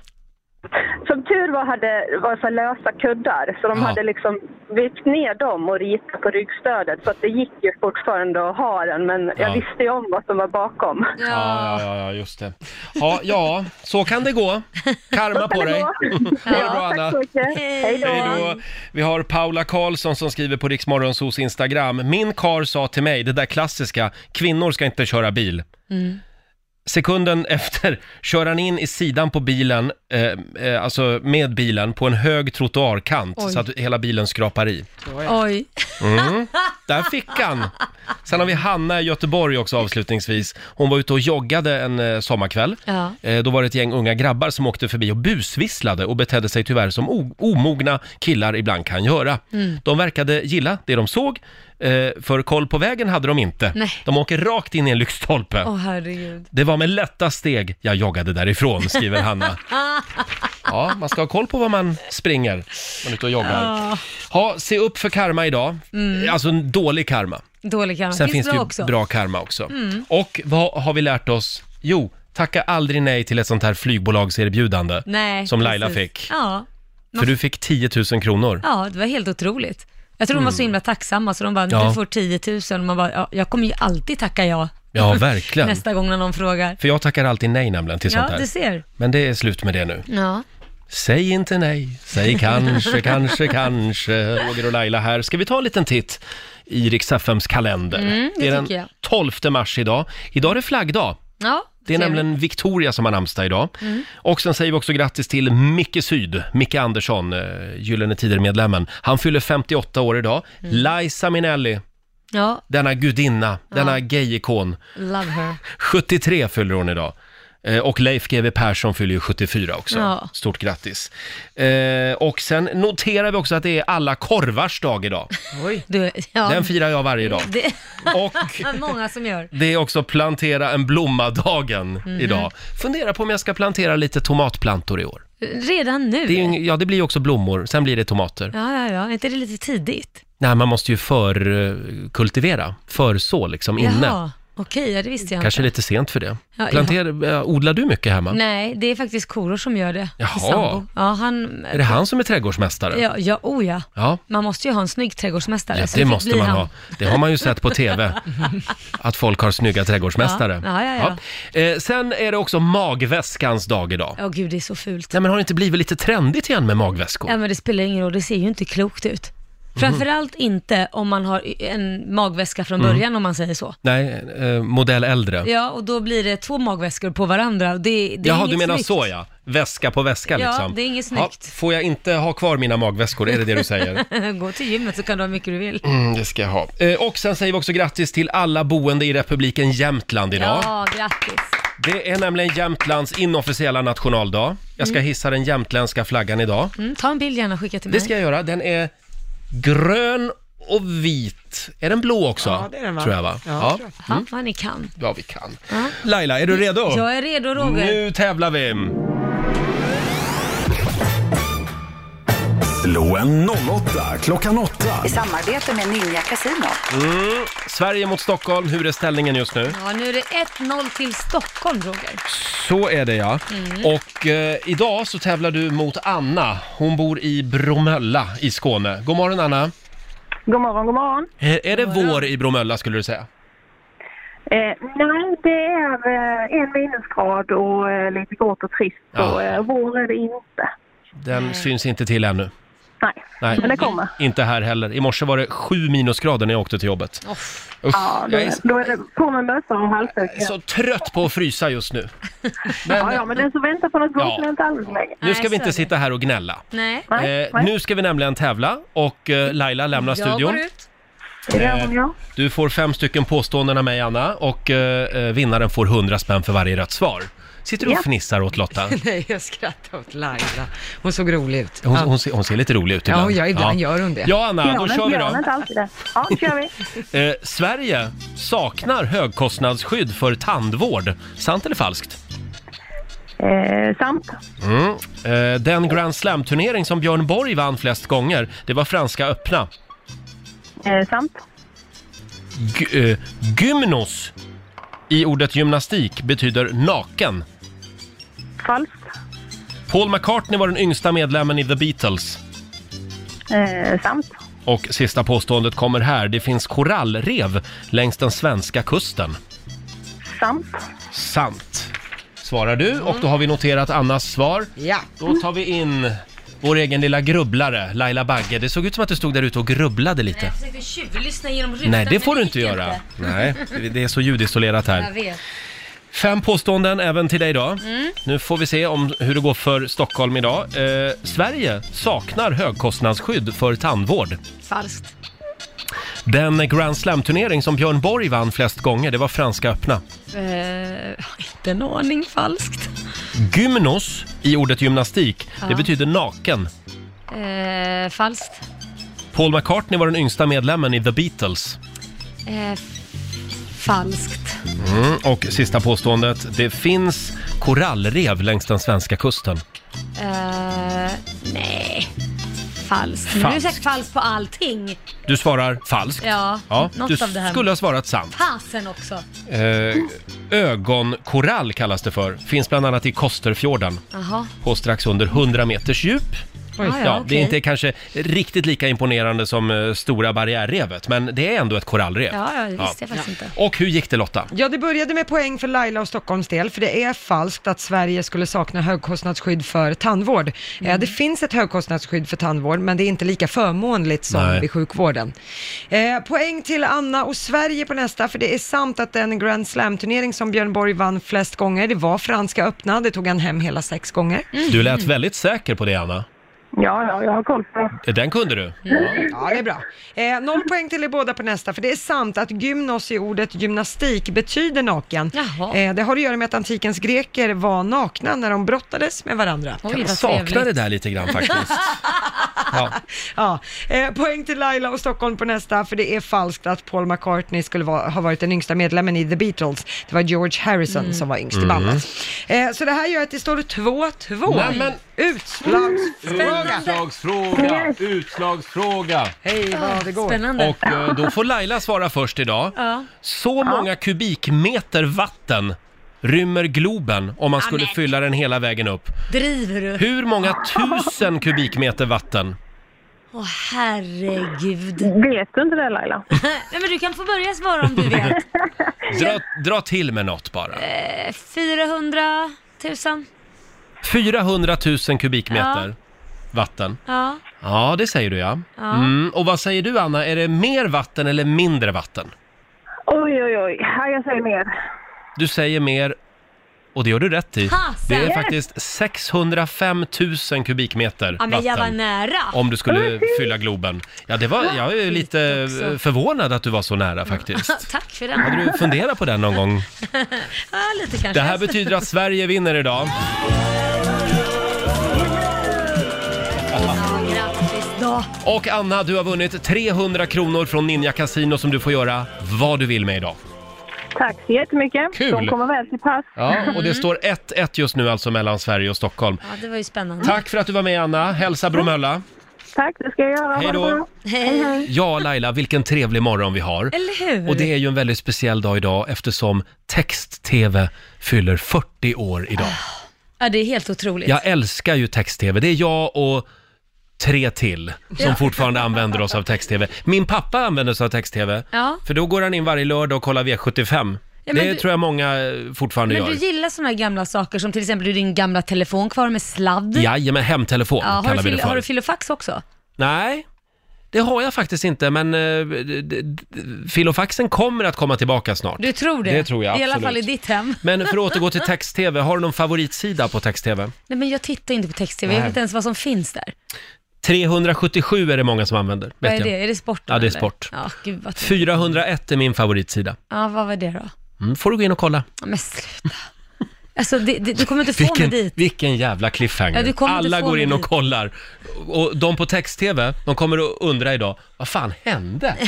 Som tur var, hade, var så lösa kuddar, så de Ja. hade liksom vikt ner dem och ritat på ryggstödet. Så att det gick ju fortfarande att ha den, men Ja. jag visste ju om vad som var bakom. Ja, ja, ja, ja just det. Ja, ja, så kan det gå. Karma på dig. Ha det bra Anna. Hej då. Vi har Paula Karlsson som skriver på Riksmorgonsos Instagram. Min kar sa till mig, det där klassiska, kvinnor ska inte köra bil. Mm. Sekunden efter kör han in i sidan på bilen, eh, eh, alltså med bilen, på en hög trottoarkant Oj. så att hela bilen skrapar i. Oj. Mm. Där fick han! Sen har vi Hanna i Göteborg också avslutningsvis. Hon var ute och joggade en eh, sommarkväll. Ja. Eh, då var det ett gäng unga grabbar som åkte förbi och busvisslade och betedde sig tyvärr som o- omogna killar ibland kan göra. Mm. De verkade gilla det de såg, eh, för koll på vägen hade de inte. Nej. De åker rakt in i en lyktstolpe. Åh herregud. Det var med lätta steg jag joggade därifrån, skriver Hanna. Ja, man ska ha koll på vad man springer när man är ute och joggar. Ja. Ha, se upp för karma idag. Mm. Alltså en dålig karma. Dålig karma. Sen finns, det ju bra också. bra karma också. Mm. Och vad har vi lärt oss? Jo, tacka aldrig nej till ett sånt här flygbolagserbjudande Nej, som Laila precis. fick. Ja. För du fick 10 000 kronor. ja, det var helt otroligt. Jag tror de var så himla tacksamma så de bara, Mm. Ja. du får 10 000 och man bara, ja, jag kommer ju alltid tacka ja. Ja, verkligen. Nästa gång när någon frågar. För jag tackar alltid nej nämligen till sånt Ja, här. du ser. Men det är slut med det nu. Ja. Säg inte nej, säg kanske, kanske, kanske. Roger och Laila här. Ska vi ta en liten titt i Rix FMs kalender? Mm, det är den tycker jag. 12 mars idag. Idag är det flaggdag. Ja, Det är nämligen Victoria som har namnsdag idag. Mm. Och sen säger vi också grattis till Micke Syd, Micke Andersson, eh, Gyllene Tider-medlemmen. Han fyller 58 år idag. Mm. Liza Minnelli, Ja, denna gudinna, denna gay-ikon. love her. 73 fyller hon idag. Eh, Och Leif GW Persson fyller ju 74 också. Ja. Stort grattis. Eh, och sen noterar vi också att det är alla korvars dag idag. Oj. Du, ja. Den firar jag varje dag. Det Och många som gör. det är också plantera en blomma-dagen Mhm. idag. Fundera på om jag ska plantera lite tomatplantor i år. Redan nu? Det är, ju- ja, det blir ju också blommor, sen blir det tomater. Ja, ja, ja. Är inte det lite tidigt? Nej, man måste ju förkultivera, förså liksom inne. Jaha, okej, ja, det visste jag Kanske inte. lite sent för det. Ja, Planter, eh, odlar du mycket hemma? Nej, det är faktiskt Korosh som gör det. Jaha. Ja, han... Är det han som är trädgårdsmästare? Ja, ja, oh ja. Ja. Man måste ju ha en snygg trädgårdsmästare. Ja, det måste man han. ha. Det har man ju sett på TV, att folk har snygga trädgårdsmästare. Ja, ja, ja. Eh, sen är det också magväskans dag idag. Åh gud, det är så fult. Nej, men har det inte blivit lite trendigt igen med magväskor? Ja, men det spelar ingen roll, det ser ju inte klokt ut. Mhm. Framförallt inte om man har en magväska från Mm. början, om man säger så. Nej, eh, modell äldre. Ja, och då blir det två magväskor på varandra. och Det, det är Jaha, inget du menar snyggt. så ja. Väska på väska Ja, liksom. det är inget snyggt. får jag inte ha kvar mina magväskor? Är det det du säger? Gå till gymmet så kan du ha mycket du vill. Mm, det ska jag ha. Eh, och sen säger vi också grattis till alla boende i republiken Jämtland idag. Ja, grattis. Det är nämligen Jämtlands inofficiella nationaldag. Jag ska Mm. hissa den jämtländska flaggan idag. Mm, ta en bild gärna och skicka till mig. Det ska jag göra. Den är grön och vit. Är den blå också? Ja, det är den, va? Tror jag va? Ja, tror jag. Ja, vad ni kan. Ja, vi kan. Ja. Laila, är du redo? Jag är redo Roger. Nu tävlar vi! Slå en 08 klockan 8. I samarbete med Ninja Casino. Mm. Sverige mot Stockholm, hur är ställningen just nu? Ja, nu är det 1-0 till Stockholm Roger. Så är det ja. Mm. Och eh, idag så tävlar du mot Anna. Hon bor i Bromölla i Skåne. God morgon Anna. God morgon, god morgon. Är, är det vår i Bromölla skulle du säga? Eh, nej, det är eh, en minusgrad och eh, lite grått och trist. Ja. Så eh, vår är det inte. Den syns inte till ännu. Nej, Nej, men det kommer. inte här heller. I morse var det sju minusgrader när jag åkte till jobbet. Usch, Ja, då, jag är då är det på med mössa och halsduk. så trött på att frysa just nu. ja, ja, men den som väntar på något gott Ja. inte alldeles länge. Nu ska vi inte sitta här och gnälla. Nej. Eh, nu ska vi nämligen tävla och eh, Laila lämnar Jag studion. går ut. Det gör hon, ja. Du får fem stycken påståenden av mig, Anna, och eh, eh, vinnaren får 100 spänn för varje rätt svar. Sitter du och Ja. fnissar åt Lotta? Nej, jag skrattar åt Laila. Hon såg rolig ut. Hon, Ja. hon, ser, hon ser lite rolig ut ibland. Ja, ja, ibland gör hon det. Ja, Anna, Gör då hon kör vi gör hon då. inte alltid det. Ja, då kör vi. Eh, Sverige saknar högkostnadsskydd för tandvård. Sant eller falskt? Eh, sant. Mm. Eh, den Grand Slam-turnering som Björn Borg vann flest gånger, det var Franska öppna. Eh, sant. G- eh, gymnos i ordet gymnastik betyder naken. Falskt. Paul McCartney var den yngsta medlemmen i The Beatles. Eh, sant. Och sista påståendet kommer här. Det finns korallrev längs den svenska kusten. Sant. Sant. Svarar du och då har vi noterat Annas svar. Ja. Då tar vi in vår egen lilla grubblare, Laila Bagge. Det såg ut som att du stod där ute och grubblade lite. Jag försökte tjuvlyssna genom rutan. Nej, det men får du gick inte göra. Nej, det är så ljudisolerat Jag här. vet. Fem påståenden även till dig då. Mm. Nu får vi se om hur det går för Stockholm idag. Eh, Sverige saknar högkostnadsskydd för tandvård. Falskt. Den Grand Slam-turnering som Björn Borg vann flest gånger, det var Franska öppna. Eh, inte en aning falskt. Gymnos i ordet gymnastik, det Ja. betyder naken. Eh, falskt. Paul McCartney var den yngsta medlemmen i The Beatles. Eh, falskt. Mm. Och sista påståendet, det finns korallrev längs den svenska kusten. Eh, nej. Falskt. Är det Falskt. säkert falskt på allting. Du svarar falskt. Ja, Ja, något du av det här. skulle ha svarat sant. Fasen också. Eh, ögonkorall kallas det för. Finns bland annat i Kosterfjorden. Jaha. På strax under 100 meters djup. Ah, ja, Ja, det okej. är inte kanske riktigt lika imponerande som eh, Stora barriärrevet, men det är ändå ett korallrev. Ja, ja, det visste jag faktiskt inte. Och hur gick det Lotta? Ja, det började med poäng för Laila och Stockholms del, för det är falskt att Sverige skulle sakna högkostnadsskydd för tandvård. Eh, Det finns ett högkostnadsskydd för tandvård, men det är inte lika förmånligt som Nej. vid sjukvården. Eh, poäng till Anna och Sverige på nästa, för det är sant att den Grand Slam-turnering som Björn Borg vann flest gånger, det var Franska öppna, det tog han hem hela sex gånger. Du lät väldigt säker på det Anna. Ja, ja, jag har koll på det. Den kunde du. Ja, det är bra. Eh, noll poäng till er båda på nästa, för det är sant att gymnos i ordet gymnastik betyder naken. Eh, det har att göra med att antikens greker var nakna när de brottades med varandra. Jag saknar det där lite grann faktiskt. Ja. Ja, eh, poäng till Laila och Stockholm på nästa, för det är falskt att Paul McCartney skulle vara, ha varit den yngsta medlemmen i The Beatles. Det var George Harrison Mm. som var yngst i Mm. bandet. Eh, så det här gör att det står 2-2. Nämen. Utslagsfråga. Utslagsfråga, utslagsfråga. Hej vad det går. Och eh, då får Laila svara först idag. Ja. Så många kubikmeter vatten rymmer Globen om man skulle Amen. fylla den hela vägen upp. Driver du? Hur många tusen kubikmeter vatten? Åh herregud. Vet du inte det Laila? Nej men du kan få börja svara om du vet. Dra, dra till med något bara. Eh, 400 000? 400 000 kubikmeter vatten. Ja. Ja, det säger du ja. Ja. Mm. Och vad säger du Anna, är det mer vatten eller mindre vatten? Oj, oj, oj. Ja, jag säger mer. Du säger mer och det gör du rätt i. Fasen! Det är faktiskt 605 000 kubiker Ja men jag var vatten. nära. Om du skulle fylla Globen. Ja, det var, jag är lite förvånad att du var så nära faktiskt. Tack för den. Hade du funderat på den någon gång? ja, lite kanske. Det här betyder att Sverige vinner idag. Ja, grattis då. Och Anna, du har vunnit 300 kronor från Ninja Casino som du får göra vad du vill med idag. Tack så jättemycket. Kul. De kommer väl till pass. Ja, och det står 1-1 just nu alltså mellan Sverige och Stockholm. Ja, det var ju spännande. Tack för att du var med Anna. Hälsa Bromölla. Tack, det ska jag göra. Ha Hej det då. bra. Hej, hej. Ja, Laila, vilken trevlig morgon vi har. Eller hur? Och det är ju en väldigt speciell dag idag eftersom text-tv fyller 40 år idag. Ja, det är helt otroligt. Jag älskar ju text-tv. Det är jag och tre till som fortfarande använder oss av text-tv. Min pappa använder sig av text-tv. Ja. För då går han in varje lördag och kollar V75. Ja, men det du- tror jag många eh, fortfarande Men gör. du gillar sådana gamla saker som till exempel din gamla telefon kvar med sladd. Jajamän, hemtelefon Ja, har, kallar du vi det fil- för. har du filofax också? Nej, det har jag faktiskt inte, men eh, d- d- d- filofaxen kommer att komma tillbaka snart. Du tror det? Det tror jag, I alla absolut. fall i ditt hem. Men för att återgå till text-tv, har du någon favoritsida på text-tv? Nej, men jag tittar inte på text-tv. Jag Nej. vet inte ens vad som finns där. 377 är det många som använder. Vad vet är jag. det? Är det sport? Ja, det är eller? sport. Ja, gud vad tråkigt. 401 är min favoritsida. Ja, vad var det då? Mm, får du gå in och kolla. Ja, Men sluta. Alltså, det, det, du kommer inte få mig Vilken, dit. vilken jävla cliffhanger. Ja, du kommer inte Alla få går mig in och dit. kollar. Och de på text-tv, de kommer att undra idag, vad fan hände?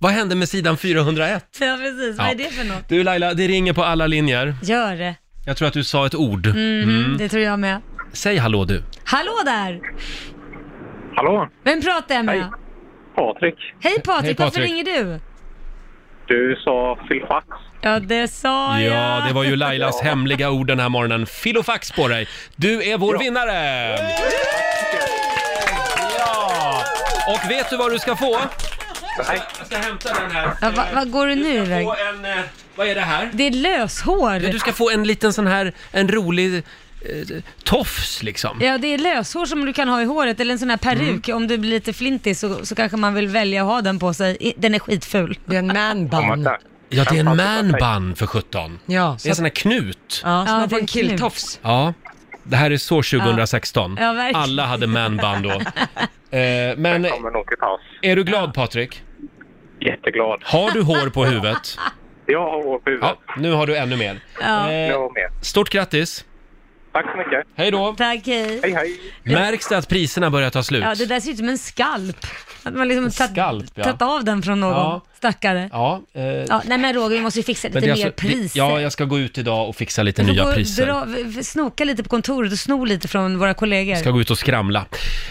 Vad hände med sidan 401? ja, precis. Vad är det för något? Du Laila, det ringer på alla linjer. Gör det. Jag tror att du sa ett ord. Mhm, Mm. Det tror jag med. Säg hallå du. Hallå där! Hallå? Vem pratar jag med? Hej. Patrik. Hej Patrik, Hej, varför Patrik. ringer du? Du sa filofax. Ja, det sa jag. Ja, det var ju Lailas hemliga ord den här morgonen. Filofax på dig! Du är vår vinnare! Ja! Och vet du vad du ska få? Nej. Jag ska hämta den här. Ja, vad vad går du nu iväg? Få en, eh, vad är det här? Det är löshår. Du ska få en liten sån här, en rolig eh, tofs liksom. Ja, det är löshår som du kan ha i håret, eller en sån här peruk. Mm. Om du blir lite flintig så, så kanske man vill välja att ha den på sig. I- Den är skitful. Det är en man bun. Ja, det är en man bun för 17. Ja, Det är en sån här knut. Ja, Ja, man det får är en killtofs. Ja, det här är så 2016. Ja, verkligen. Alla hade man bun då. Eh, men kommer nog till pass. är du glad Patrik? Jätteglad. Har du hår på huvudet? Jag har hår på huvudet. Ja, nu har du ännu mer. Ja. Eh, Jag med. stort grattis! Tack så mycket. Hej då! Tack, hej. Hej, hej. Märks det att priserna börjar ta slut? Ja, det där ser ut som en skalp. Att man liksom tagit, skalp, ja. tagit av den från någon Ja. stackare. Ja, eh, Ja, nej men Roger, vi måste ju fixa lite men det är mer alltså- det- priser. Ja, jag ska gå ut idag och fixa lite Du får nya gå och priser. Dra, v- v- snoka lite på kontoret och sno lite från våra kollegor. Ska gå ut och skramla.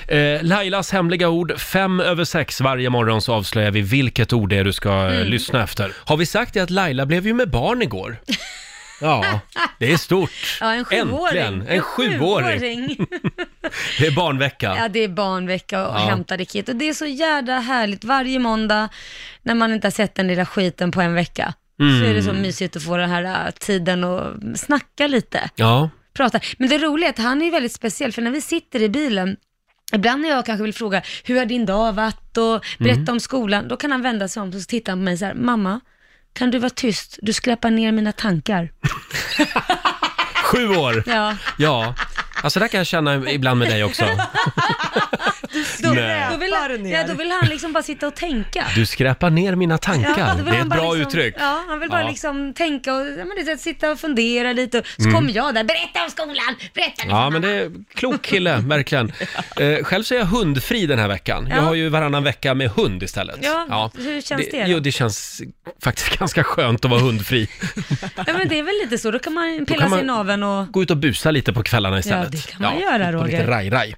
Eh, Lailas hemliga ord, fem över sex varje morgon så avslöjar vi vilket ord det är du ska eh, Mm. lyssna efter. Har vi sagt det att Laila blev ju med barn igår? Ja, det är stort. Ja, en sjuåring. Äntligen, en sjuåring. Det är barnvecka. Ja, det är barnvecka och Ja. hämtade kit. Och det är så jävla härligt varje måndag när man inte har sett den lilla skiten på en vecka. Mm. Så är det så mysigt att få den här äh, tiden och snacka lite. Ja, Prata. Men det roliga är att han är väldigt speciell, för när vi sitter i bilen, Ibland när jag kanske vill fråga, hur har din dag varit och berätta Mm. om skolan, då kan han vända sig om och så tittar han på mig så här, mamma, kan du vara tyst? Du skräpar ner mina tankar. sju år. Ja. Ja, alltså där kan jag känna ibland med dig också. Då, Nej. då, vill han, ja, då vill han liksom bara sitta och tänka. Du skräpar ner mina tankar. då vill det är han ett bara bra liksom, uttryck. Ja, han vill bara Ja. liksom tänka och ja, men det, är att sitta och fundera lite. Så Mm. kommer jag där, berätta om skolan, berätta nu Ja, för men det är klok kille, verkligen. Eh, själv så är jag hundfri den här veckan. Jag Ja. har ju varannan vecka med hund istället. Ja, hur känns det då? Jo, det känns faktiskt ganska skönt att vara hundfri. Ja, men det är väl lite så, då kan man pilla kan man- sig i naveln och... Gå ut och busa lite på kvällarna istället. det kan man göra, på Roger. Lite raj-raj.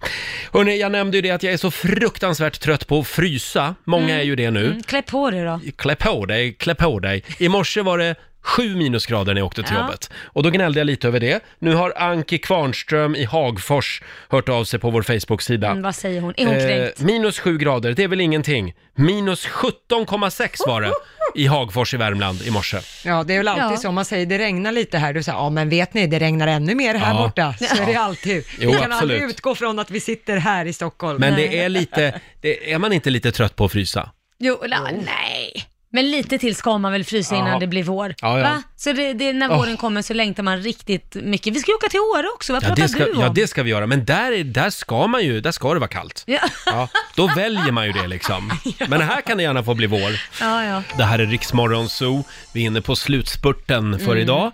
Hörrni, jag nämnde ju det att jag är så fruktansvärt trött på att frysa. Många Mm. är ju det nu. Mm, klä på dig då. Klä på dig, klä på dig. I morse var det sju minusgrader när jag åkte till Ja. jobbet. Och då gnällde jag lite över det. Nu har Anki Kvarnström i Hagfors hört av sig på vår Facebook-sida. Mm, vad säger hon? Är hon Eh, kränkt? minus sju grader, det är väl ingenting. Minus 17,6 var det i Hagfors i Värmland i morse. Ja, det är väl alltid Ja. så. Om man säger det regnar lite här, du säger ja men vet ni, det regnar ännu mer här Ja. borta. Så är det alltid. Jo, vi kan aldrig absolut. utgå från att vi sitter här i Stockholm. Men det är lite, det, är man inte lite trött på att frysa? Jo, la, nej. Men lite till ska man väl frysa innan Ja. det blir vår. Ja, ja. Va? Så det, det, när våren kommer så längtar man riktigt mycket. Vi ska ju åka till Åre också, vad Ja pratar det, ska, du om? ja, det ska vi göra, men där, är- där ska man ju, där ska det vara kallt. Ja. Ja, då väljer man ju det liksom. Men här kan det gärna få bli vår. ja, ja. Det här är Riksmorgon Zoo. Vi är inne på slutspurten för Mm. idag.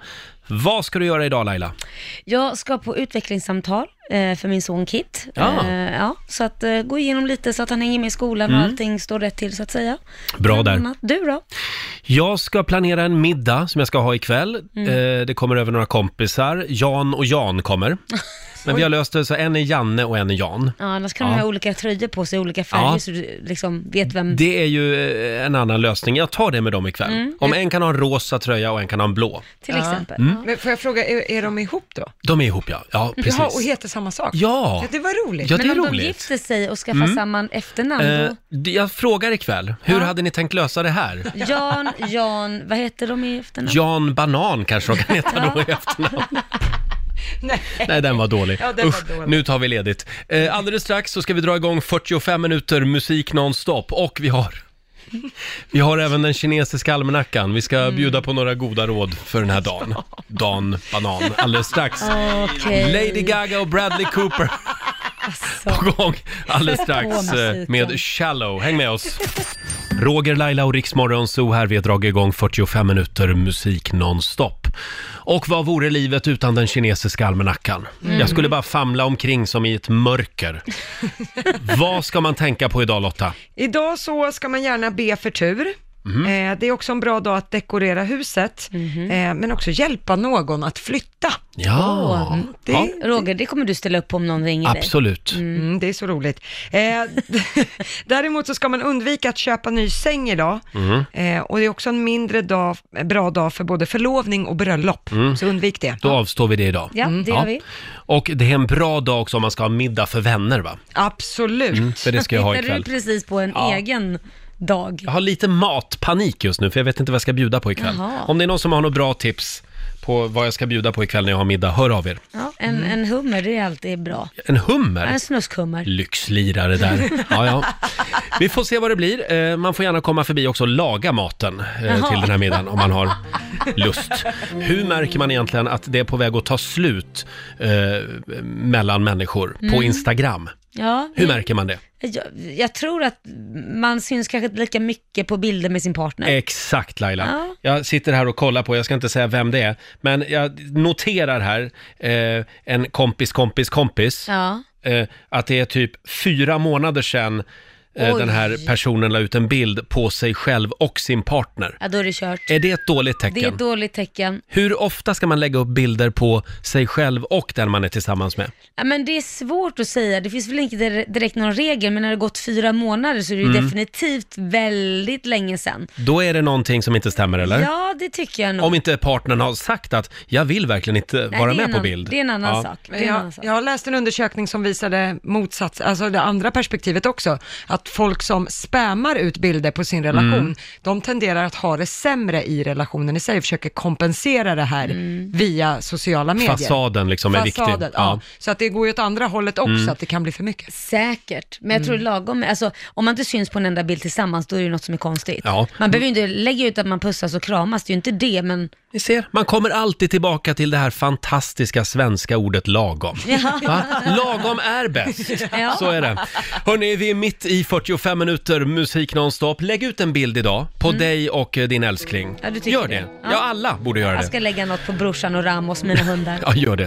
Vad ska du göra idag Laila? Jag ska på utvecklingssamtal för min son Kit. Ja. Eh, ja, så att eh, gå igenom lite så att han hänger med i skolan Mm. och allting står rätt till så att säga. Bra där. Du då? Jag ska planera en middag som jag ska ha ikväll. Mm. Eh, det kommer över några kompisar. Jan och Jan kommer. Men vi har löst det så en är Janne och en är Jan. Ja, annars kan Ja. de ha olika tröjor på sig, olika färger Ja. så du liksom vet vem... Det är ju eh, en annan lösning. Jag tar det med dem ikväll. Mm. Om en kan ha en rosa tröja och en kan ha en blå. Till exempel. Mm. Men får jag fråga, är, är de ihop då? De är ihop ja. Ja, precis. Jaha, och heter samma sak? Ja. Det var roligt. Ja, det Men är om roligt. de gifter sig och skaffar Mm. samma efternamn Eh, då? d- jag frågar ikväll, hur hade ni tänkt lösa det här? Jan, Jan, vad heter de i efternamn? Jan Banan kanske de kan heta då i efternamn. Nej, den var dålig. Ja, den var Usch, dålig. nu tar vi ledigt. Eh, alldeles strax så ska vi dra igång 45 minuter musik nonstop och vi har vi har även den kinesiska almanackan. Vi ska Mm. bjuda på några goda råd för den här dagen. Dan Banan, alldeles strax. Okej. Lady Gaga och Bradley Cooper på gång alldeles strax eh, med Shallow. Häng med oss. Roger, Laila och Riksmorgon Zoo här. Vi har dragit igång 45 minuter musik nonstop. Och vad vore livet utan den kinesiska almanackan? Mm. Jag skulle bara famla omkring som i ett mörker. vad ska man tänka på idag Lotta? Idag så ska man gärna be för tur. Mhm. Eh, det är också en bra dag att dekorera huset, Mhm. eh, men också hjälpa någon att flytta. Ja. Mm. Det, Ja. Roger, det kommer du ställa upp på om någon ringer dig. Absolut. Mm, det är så roligt. Eh, däremot så ska man undvika att köpa ny säng idag. Mm. Eh, och det är också en mindre dag, bra dag för både förlovning och bröllop. Mm. Så undvik det. Då avstår vi det idag. Ja, det gör vi. Och det är en bra dag också om man ska ha middag för vänner va? Absolut. Mm, för det ska jag ha Hittar ikväll. du precis på en Ja. egen dag? Jag har lite matpanik just nu för jag vet inte vad jag ska bjuda på ikväll. Jaha. Om det är någon som har några bra tips på vad jag ska bjuda på ikväll när jag har middag, hör av er. Ja, en, en hummer, det är alltid bra. En hummer? En snuskhummer. Lyxlirare där. Ja, ja. Vi får se vad det blir. Eh, Man får gärna komma förbi också och laga maten eh, Jaha. till den här middagen om man har lust. Hur märker man egentligen att det är på väg att ta slut eh, mellan människor på Mm. Instagram? Ja, Hur märker man det? jag, jag tror att man syns kanske inte lika mycket på bilder med sin partner. Exakt Laila. Ja. Jag sitter här och kollar på, jag ska inte säga vem det är, men jag noterar här eh, en kompis kompis kompis. Ja. Eh, att det är typ fyra månader sedan Oj. den här personen la ut en bild på sig själv och sin partner. ja, då är det kört. Är det ett dåligt Det är tecken? ett dåligt tecken. Hur ofta ska man lägga upp bilder på sig själv och den man är tillsammans med? Ja, men det är svårt att säga. Det finns väl inte dir- direkt någon regel, men när det gått fyra månader så är det ju Mm. definitivt väldigt länge sedan. Då är det någonting som inte stämmer, eller? Ja, det tycker jag nog. Om inte partnern har sagt att jag vill verkligen inte Nej, vara med på en- bild. det är en annan sak. Det är en annan Jag, jag har läst en undersökning som visade motsats, alltså det andra perspektivet också, att folk som spammar ut bilder på sin relation, Mm. de tenderar att ha det sämre i relationen i sig, försöker kompensera det här Mm. via sociala medier. Fasaden liksom är viktig. Fasaden, ja. Ja. Så att det går ju åt andra hållet också, Mm. att det kan bli för mycket. Säkert, men jag tror Mm. lagom, alltså om man inte syns på en enda bild tillsammans, då är det ju något som är konstigt. Ja. Man behöver ju inte lägga ut att man pussas och kramas, det är ju inte det, men... Ni ser, man kommer alltid tillbaka till det här fantastiska svenska ordet lagom. Va? Lagom är bäst. Ja. Så är det. Hörni, vi är mitt i 45 minuter musik nonstop. Lägg ut en bild idag på dig och eh, din älskling. Mm. Ja, du tycker Gör det? det. Ja. Ja, alla borde göra Jag det. ska lägga något på brorsan och Ramos, mina hundar. Ja, gör det.